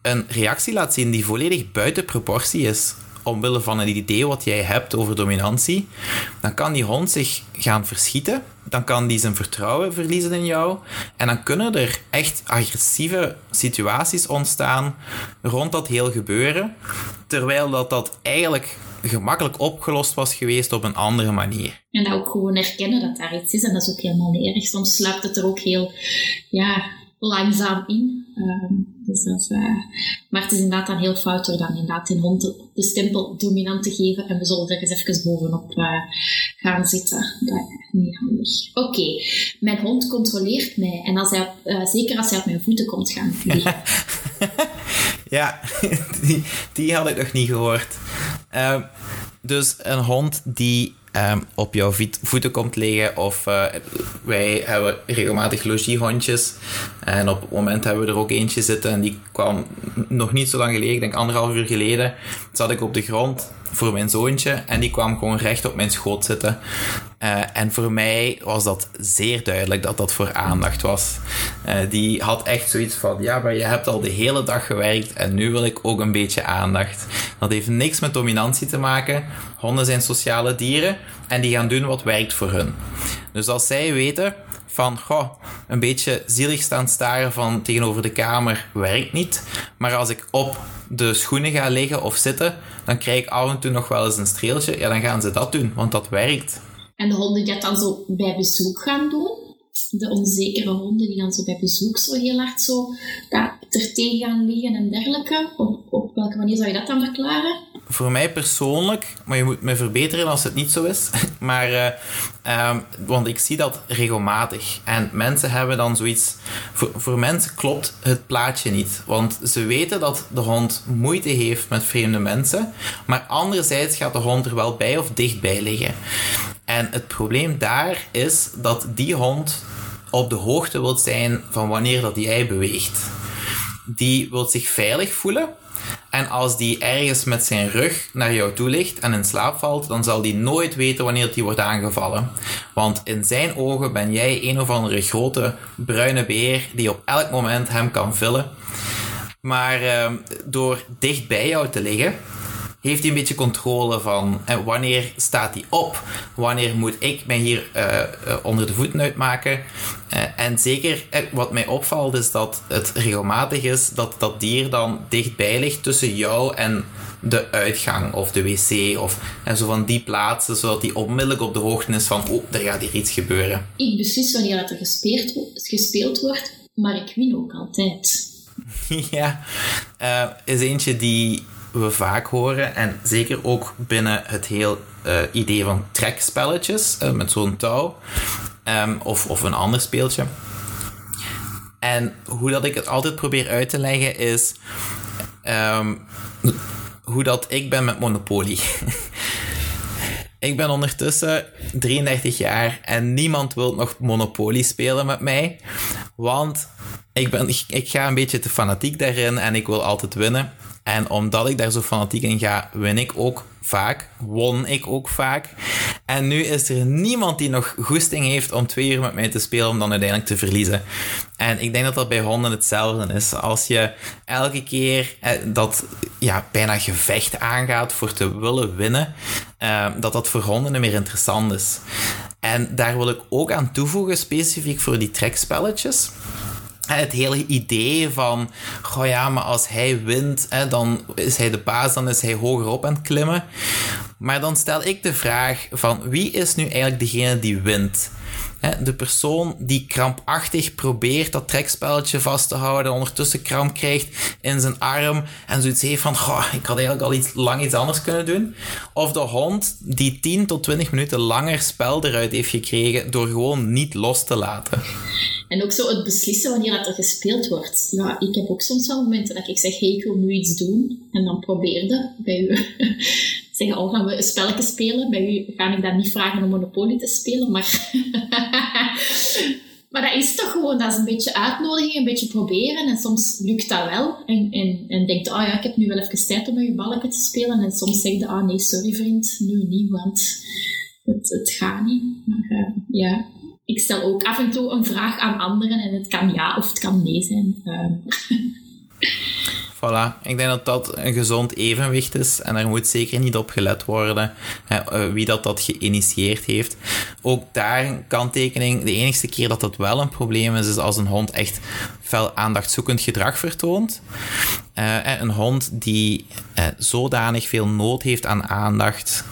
een reactie laat zien die volledig buiten proportie is, omwille van het idee wat jij hebt over dominantie, dan kan die hond zich gaan verschieten. Dan kan die zijn vertrouwen verliezen in jou. En dan kunnen er echt agressieve situaties ontstaan rond dat heel gebeuren. Terwijl dat, dat eigenlijk gemakkelijk opgelost was geweest op een andere manier. En ook gewoon erkennen dat daar iets is. En dat is ook helemaal niet erg. Soms sluipt het er ook heel ja, langzaam in. Ehm, dus uh, maar het is inderdaad dan heel fout door dan inderdaad een hond de stempel dominant te geven. En we zullen er eens even bovenop uh, gaan zitten. Dat is niet handig. Oké, mijn hond controleert mij. En als hij, uh, zeker als hij op mijn voeten komt gaan ja, die, die had ik nog niet gehoord. Uh, dus een hond die um, op jouw voeten komt liggen. Of uh, wij hebben regelmatig logiehondjes. En op het moment hebben we er ook eentje zitten. En die kwam nog niet zo lang geleden, ik denk anderhalf uur geleden, zat ik op de grond voor mijn zoontje. En die kwam gewoon recht op mijn schoot zitten. Uh, en voor mij was dat zeer duidelijk dat dat voor aandacht was. Uh, die had echt zoiets van: ja, maar je hebt al de hele dag gewerkt en nu wil ik ook een beetje aandacht. Dat heeft niks met dominantie te maken. Honden zijn sociale dieren en die gaan doen wat werkt voor hun. Dus als zij weten van, goh, een beetje zielig staan staren van tegenover de kamer werkt niet. Maar als ik op de schoenen ga liggen of zitten, dan krijg ik af en toe nog wel eens een streeltje. Ja, dan gaan ze dat doen, want dat werkt. En de honden die dat dan zo bij bezoek gaan doen? De onzekere honden die dan zo bij bezoek zo heel hard zo ja, er tegen gaan liggen en dergelijke. Op, op welke manier zou je dat dan verklaren? Voor mij persoonlijk, maar je moet me verbeteren als het niet zo is. Maar, uh, want ik zie dat regelmatig. En mensen hebben dan zoiets. Voor, voor mensen klopt het plaatje niet. Want ze weten dat de hond moeite heeft met vreemde mensen. Maar anderzijds gaat de hond er wel bij of dichtbij liggen. En het probleem daar is dat die hond op de hoogte wil zijn van wanneer dat jij beweegt. Die wil zich veilig voelen. En als die ergens met zijn rug naar jou toe ligt en in slaap valt, dan zal die nooit weten wanneer die wordt aangevallen. Want in zijn ogen ben jij een of andere grote bruine beer die op elk moment hem kan vullen. Maar uh, door dicht bij jou te liggen, heeft hij een beetje controle van en wanneer staat hij op, wanneer moet ik mij hier uh, onder de voeten uitmaken. Uh, en zeker wat mij opvalt is dat het regelmatig is dat dat dier dan dichtbij ligt tussen jou en de uitgang of de wc of en zo van die plaatsen, zodat hij onmiddellijk op de hoogte is van oh, er gaat hier iets gebeuren. Ik beslis wanneer dat er gespeeld, gespeeld wordt, maar ik win ook altijd. ja, is eentje die we vaak horen. En zeker ook binnen het heel uh, idee van trekspelletjes uh, met zo'n touw. Um, of, of een ander speeltje. En hoe dat ik het altijd probeer uit te leggen is. Um, hoe dat ik ben met Monopoly. ik ben ondertussen 33 jaar en niemand wil nog Monopoly spelen met mij. Want ik, ben, ik, ik ga een beetje te fanatiek daarin en ik wil altijd winnen. En omdat ik daar zo fanatiek in ga, win ik ook vaak. Won ik ook vaak. En nu is er niemand die nog goesting heeft om twee uur met mij te spelen om dan uiteindelijk te verliezen. En ik denk dat dat bij honden hetzelfde is. Als je elke keer eh, dat ja, bijna gevecht aangaat voor te willen winnen, eh, dat dat voor honden niet meer interessant is. En daar wil ik ook aan toevoegen, specifiek voor die trekspelletjes het hele idee van, goh ja, maar als hij wint, hè, dan is hij de baas, dan is hij hoger op aan het klimmen. Maar dan stel ik de vraag van, wie is nu eigenlijk degene die wint? De persoon die krampachtig probeert dat trekspelletje vast te houden, ondertussen kramp krijgt in zijn arm en zoiets heeft van, ik had eigenlijk al iets, lang iets anders kunnen doen. Of de hond die 10 tot 20 minuten langer spel eruit heeft gekregen door gewoon niet los te laten. En ook zo het beslissen wanneer er gespeeld wordt. Ja, ik heb ook soms wel momenten dat ik zeg, hey, ik wil nu iets doen. En dan probeerde bij u zeggen, oh, gaan we een spelletje spelen? Bij u ga ik dan niet vragen om Monopoly te spelen, maar... maar dat is toch gewoon, dat is een beetje uitnodiging, een beetje proberen. En soms lukt dat wel. En, en, en denkt, oh ja, ik heb nu wel even tijd om met je te spelen. En soms zeg je, ah nee, sorry vriend, nu niet, want het, het gaat niet. Maar uh, ja, ik stel ook af en toe een vraag aan anderen en het kan ja of het kan nee zijn. Ehm. Voilà, ik denk dat dat een gezond evenwicht is en er moet zeker niet op gelet worden eh, wie dat, dat geïnitieerd heeft. Ook daar kanttekening, de enige keer dat dat wel een probleem is, is als een hond echt fel aandachtzoekend gedrag vertoont. Uh, een hond die uh, zodanig veel nood heeft aan aandacht,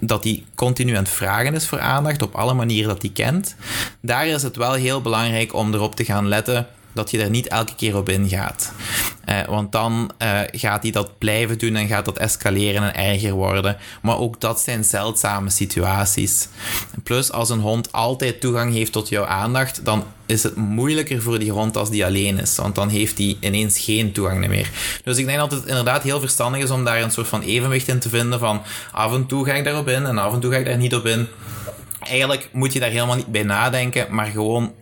dat hij continu aan het vragen is voor aandacht op alle manieren dat hij kent. Daar is het wel heel belangrijk om erop te gaan letten dat je er niet elke keer op ingaat. Uh, want dan uh, gaat hij dat blijven doen en gaat dat escaleren en erger worden. Maar ook dat zijn zeldzame situaties. Plus, als een hond altijd toegang heeft tot jouw aandacht, dan is het moeilijker voor die hond als die alleen is. Want dan heeft hij ineens geen toegang meer. Dus ik denk dat het inderdaad heel verstandig is om daar een soort van evenwicht in te vinden. Van af en toe ga ik daarop in en af en toe ga ik daar niet op in. Eigenlijk moet je daar helemaal niet bij nadenken, maar gewoon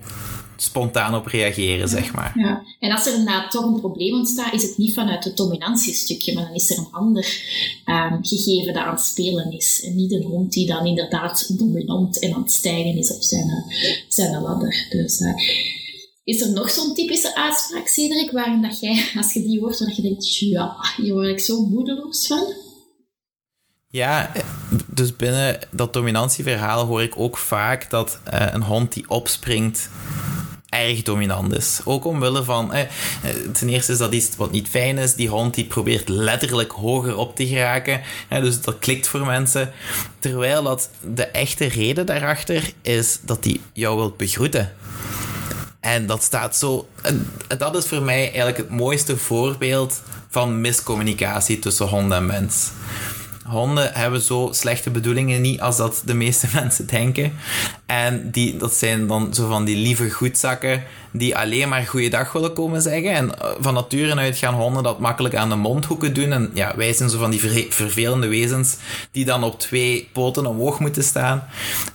spontaan op reageren, zeg maar. Ja. En als er inderdaad toch een probleem ontstaat, is het niet vanuit het dominantiestukje, maar dan is er een ander um, gegeven dat aan het spelen is. En niet een hond die dan inderdaad dominant en aan het stijgen is op zijn, zijn ladder. Dus, uh, is er nog zo'n typische uitspraak, Cedric, waarin dat jij, als je die hoort, dat je denkt, ja, hier word ik zo moedeloos van? Ja, dus binnen dat dominantieverhaal hoor ik ook vaak dat uh, een hond die opspringt erg dominant is. Ook omwille van, eh, ten eerste is dat iets wat niet fijn is. Die hond die probeert letterlijk hoger op te geraken. Dus dat klikt voor mensen. Terwijl dat de echte reden daarachter is dat hij jou wilt begroeten. En dat staat zo. Dat is voor mij eigenlijk het mooiste voorbeeld van miscommunicatie tussen hond en mens. Honden hebben zo slechte bedoelingen niet als dat de meeste mensen denken. En die, dat zijn dan zo van die lieve goedzakken die alleen maar goeiedag willen komen zeggen. En eh, van nature uit gaan honden dat makkelijk aan de mondhoeken doen. En ja, wij zijn zo van die vervelende wezens die dan op twee poten omhoog moeten staan.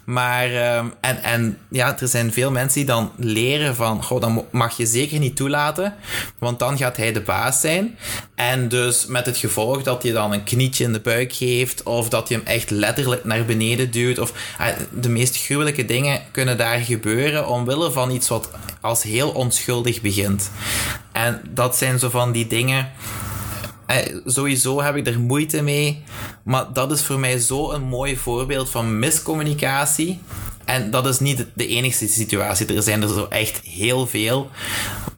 Maar, ehm, en, en ja, er zijn veel mensen die dan leren van, goh, dat mag je zeker niet toelaten, want dan gaat hij de baas zijn. En dus met het gevolg dat je dan een knietje in de buik geeft, of dat je hem echt letterlijk naar beneden duwt, of eh, de meest gruwelijke dingen kunnen daar gebeuren omwille van iets wat als heel onschuldig begint. En dat zijn zo van die dingen. Eh, sowieso heb ik er moeite mee. Maar dat is voor mij zo een mooi voorbeeld van miscommunicatie. En dat is niet de enige situatie. Er zijn er zo echt heel veel.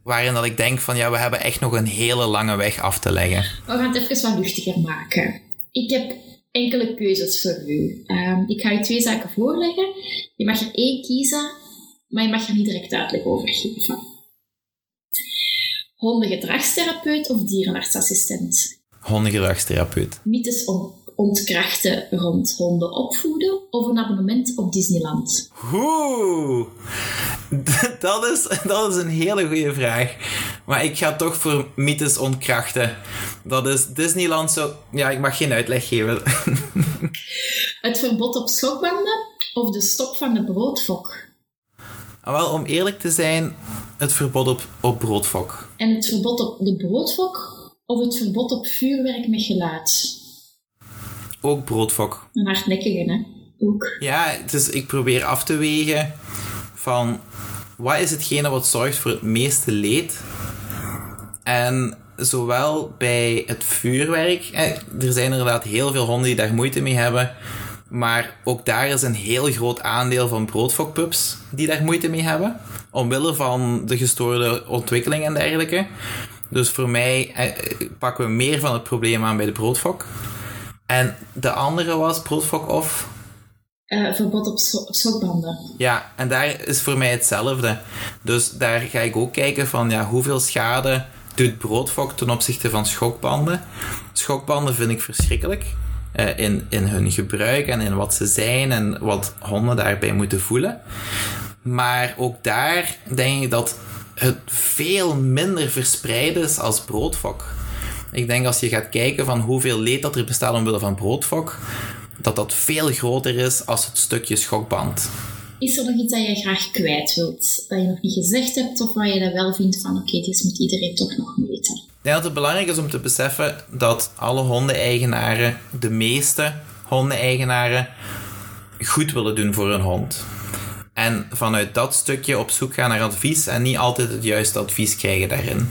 Waarin dat ik denk van ja, we hebben echt nog een hele lange weg af te leggen. We gaan het even wat luchtiger maken. Ik heb enkele keuzes voor u. Um, ik ga je twee zaken voorleggen. Je mag er één kiezen maar je mag er niet direct uitleg over geven. Hondengedragstherapeut of dierenartsassistent? Hondengedragstherapeut. Mythes om ontkrachten rond honden opvoeden of een abonnement op Disneyland? Oeh, dat is, dat is een hele goede vraag. Maar ik ga toch voor mythes ontkrachten. Dat is Disneyland zo... Ja, ik mag geen uitleg geven. Het verbod op schokbanden of de stop van de broodfok? Ah, wel, om eerlijk te zijn, het verbod op, op broodfok. En het verbod op de broodfok of het verbod op vuurwerk met geluid? Ook broodfok. Een hardnekkige, hè? Ook. Ja, dus ik probeer af te wegen van wat is hetgene wat zorgt voor het meeste leed. En zowel bij het vuurwerk, er zijn inderdaad heel veel honden die daar moeite mee hebben. Maar ook daar is een heel groot aandeel van broodfokpups die daar moeite mee hebben. Omwille van de gestoorde ontwikkeling en dergelijke. Dus voor mij eh, pakken we meer van het probleem aan bij de broodfok. En de andere was broodfok of? Uh, verbod op schokbanden. Ja, en daar is voor mij hetzelfde. Dus daar ga ik ook kijken van ja, hoeveel schade doet broodfok ten opzichte van schokbanden. Schokbanden vind ik verschrikkelijk. Eh, in, in hun gebruik en in wat ze zijn en wat honden daarbij moeten voelen. Maar ook daar denk ik dat het veel minder verspreid is als broodfok. Ik denk als je gaat kijken van hoeveel leed dat er bestaat omwille van broodfok, dat dat veel groter is als het stukje schokband. Is er nog iets dat je graag kwijt wilt, dat je nog niet gezegd hebt, of waar je dat wel vindt van oké, dit moet iedereen toch nog weten? Ik denk dat het belangrijk is om te beseffen dat alle hondeneigenaren, de meeste hondeneigenaren, goed willen doen voor hun hond. En vanuit dat stukje op zoek gaan naar advies en niet altijd het juiste advies krijgen daarin.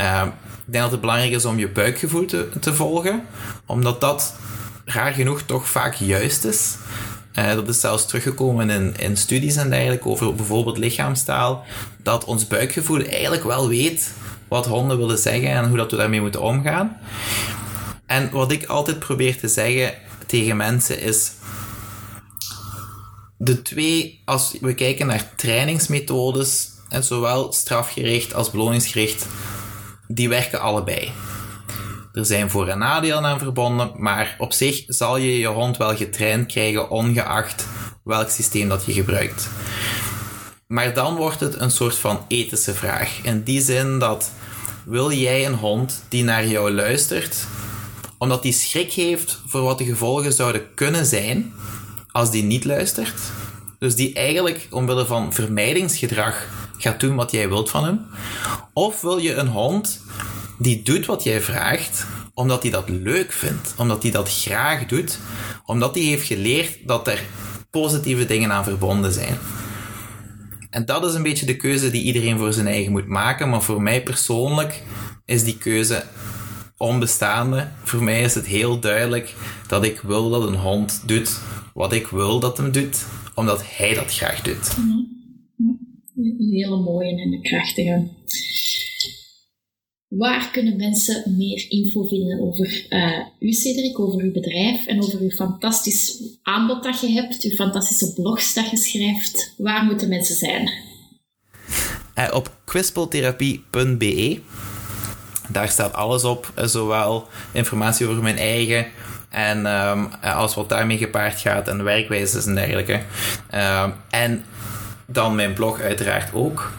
Uh, ik denk dat het belangrijk is om je buikgevoel te, te volgen, omdat dat raar genoeg toch vaak juist is. Uh, dat is zelfs teruggekomen in, in studies en dergelijke over bijvoorbeeld lichaamstaal. Dat ons buikgevoel eigenlijk wel weet wat honden willen zeggen en hoe dat we daarmee moeten omgaan. En wat ik altijd probeer te zeggen tegen mensen is. De twee, als we kijken naar trainingsmethodes, en zowel strafgericht als beloningsgericht, die werken allebei. Er zijn voor- en nadelen aan verbonden, maar op zich zal je je hond wel getraind krijgen, ongeacht welk systeem dat je gebruikt. Maar dan wordt het een soort van ethische vraag. In die zin dat wil jij een hond die naar jou luistert, omdat die schrik heeft voor wat de gevolgen zouden kunnen zijn als die niet luistert? Dus die eigenlijk omwille van vermijdingsgedrag gaat doen wat jij wilt van hem? Of wil je een hond die doet wat jij vraagt, omdat hij dat leuk vindt, omdat hij dat graag doet, omdat hij heeft geleerd dat er positieve dingen aan verbonden zijn? En dat is een beetje de keuze die iedereen voor zijn eigen moet maken. Maar voor mij persoonlijk is die keuze onbestaande. Voor mij is het heel duidelijk dat ik wil dat een hond doet wat ik wil dat hem doet, omdat hij dat graag doet. Mhm. Een hele mooie en een krachtige. Waar kunnen mensen meer info vinden over uh, u, Cedric, over uw bedrijf en over uw fantastisch aanbod dat je hebt, uw fantastische blogs dat je schrijft? Waar moeten mensen zijn? Uh, op kwispeltherapie.be. Daar staat alles op, uh, zowel informatie over mijn eigen en um, alles wat daarmee gepaard gaat en werkwijzes en dergelijke. Um, en dan mijn blog uiteraard ook.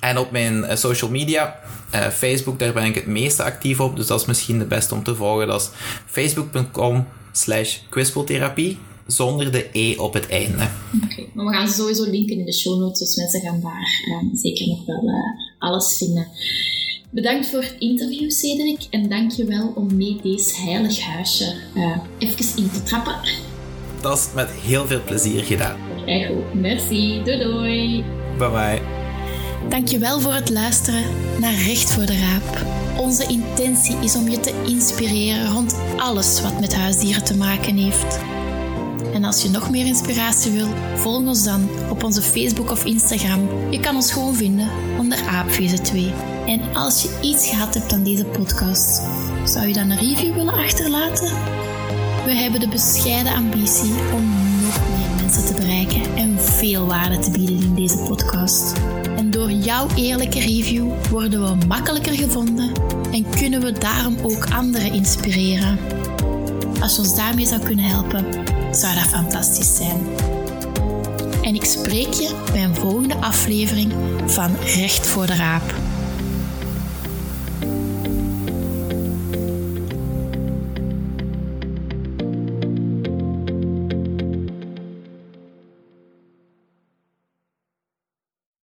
En op mijn social media uh, Facebook, daar ben ik het meeste actief op, dus dat is misschien het beste om te volgen. Dat is facebook.com slash kwispeltherapie, zonder de E op het einde. Oké, okay, maar we gaan ze sowieso linken in de show notes, dus mensen gaan daar um, zeker nog wel uh, alles vinden. Bedankt voor het interview, Cedric, en dank je wel om mee deze heilig huisje even in te trappen. Dat is met heel veel plezier gedaan. Echt goed, merci, doei doei. Bye bye. Dankjewel voor het luisteren naar Recht voor de Raap. Onze intentie is om je te inspireren rond alles wat met huisdieren te maken heeft. En als je nog meer inspiratie wil, volg ons dan op onze Facebook of Instagram. Je kan ons gewoon vinden onder Aapvieze 2. En als je iets gehad hebt aan deze podcast, zou je dan een review willen achterlaten? We hebben de bescheiden ambitie om te bereiken en veel waarde te bieden in deze podcast. En door jouw eerlijke review worden we makkelijker gevonden en kunnen we daarom ook anderen inspireren. Als je ons daarmee zou kunnen helpen, zou dat fantastisch zijn. En ik spreek je bij een volgende aflevering van Recht voor de Raap.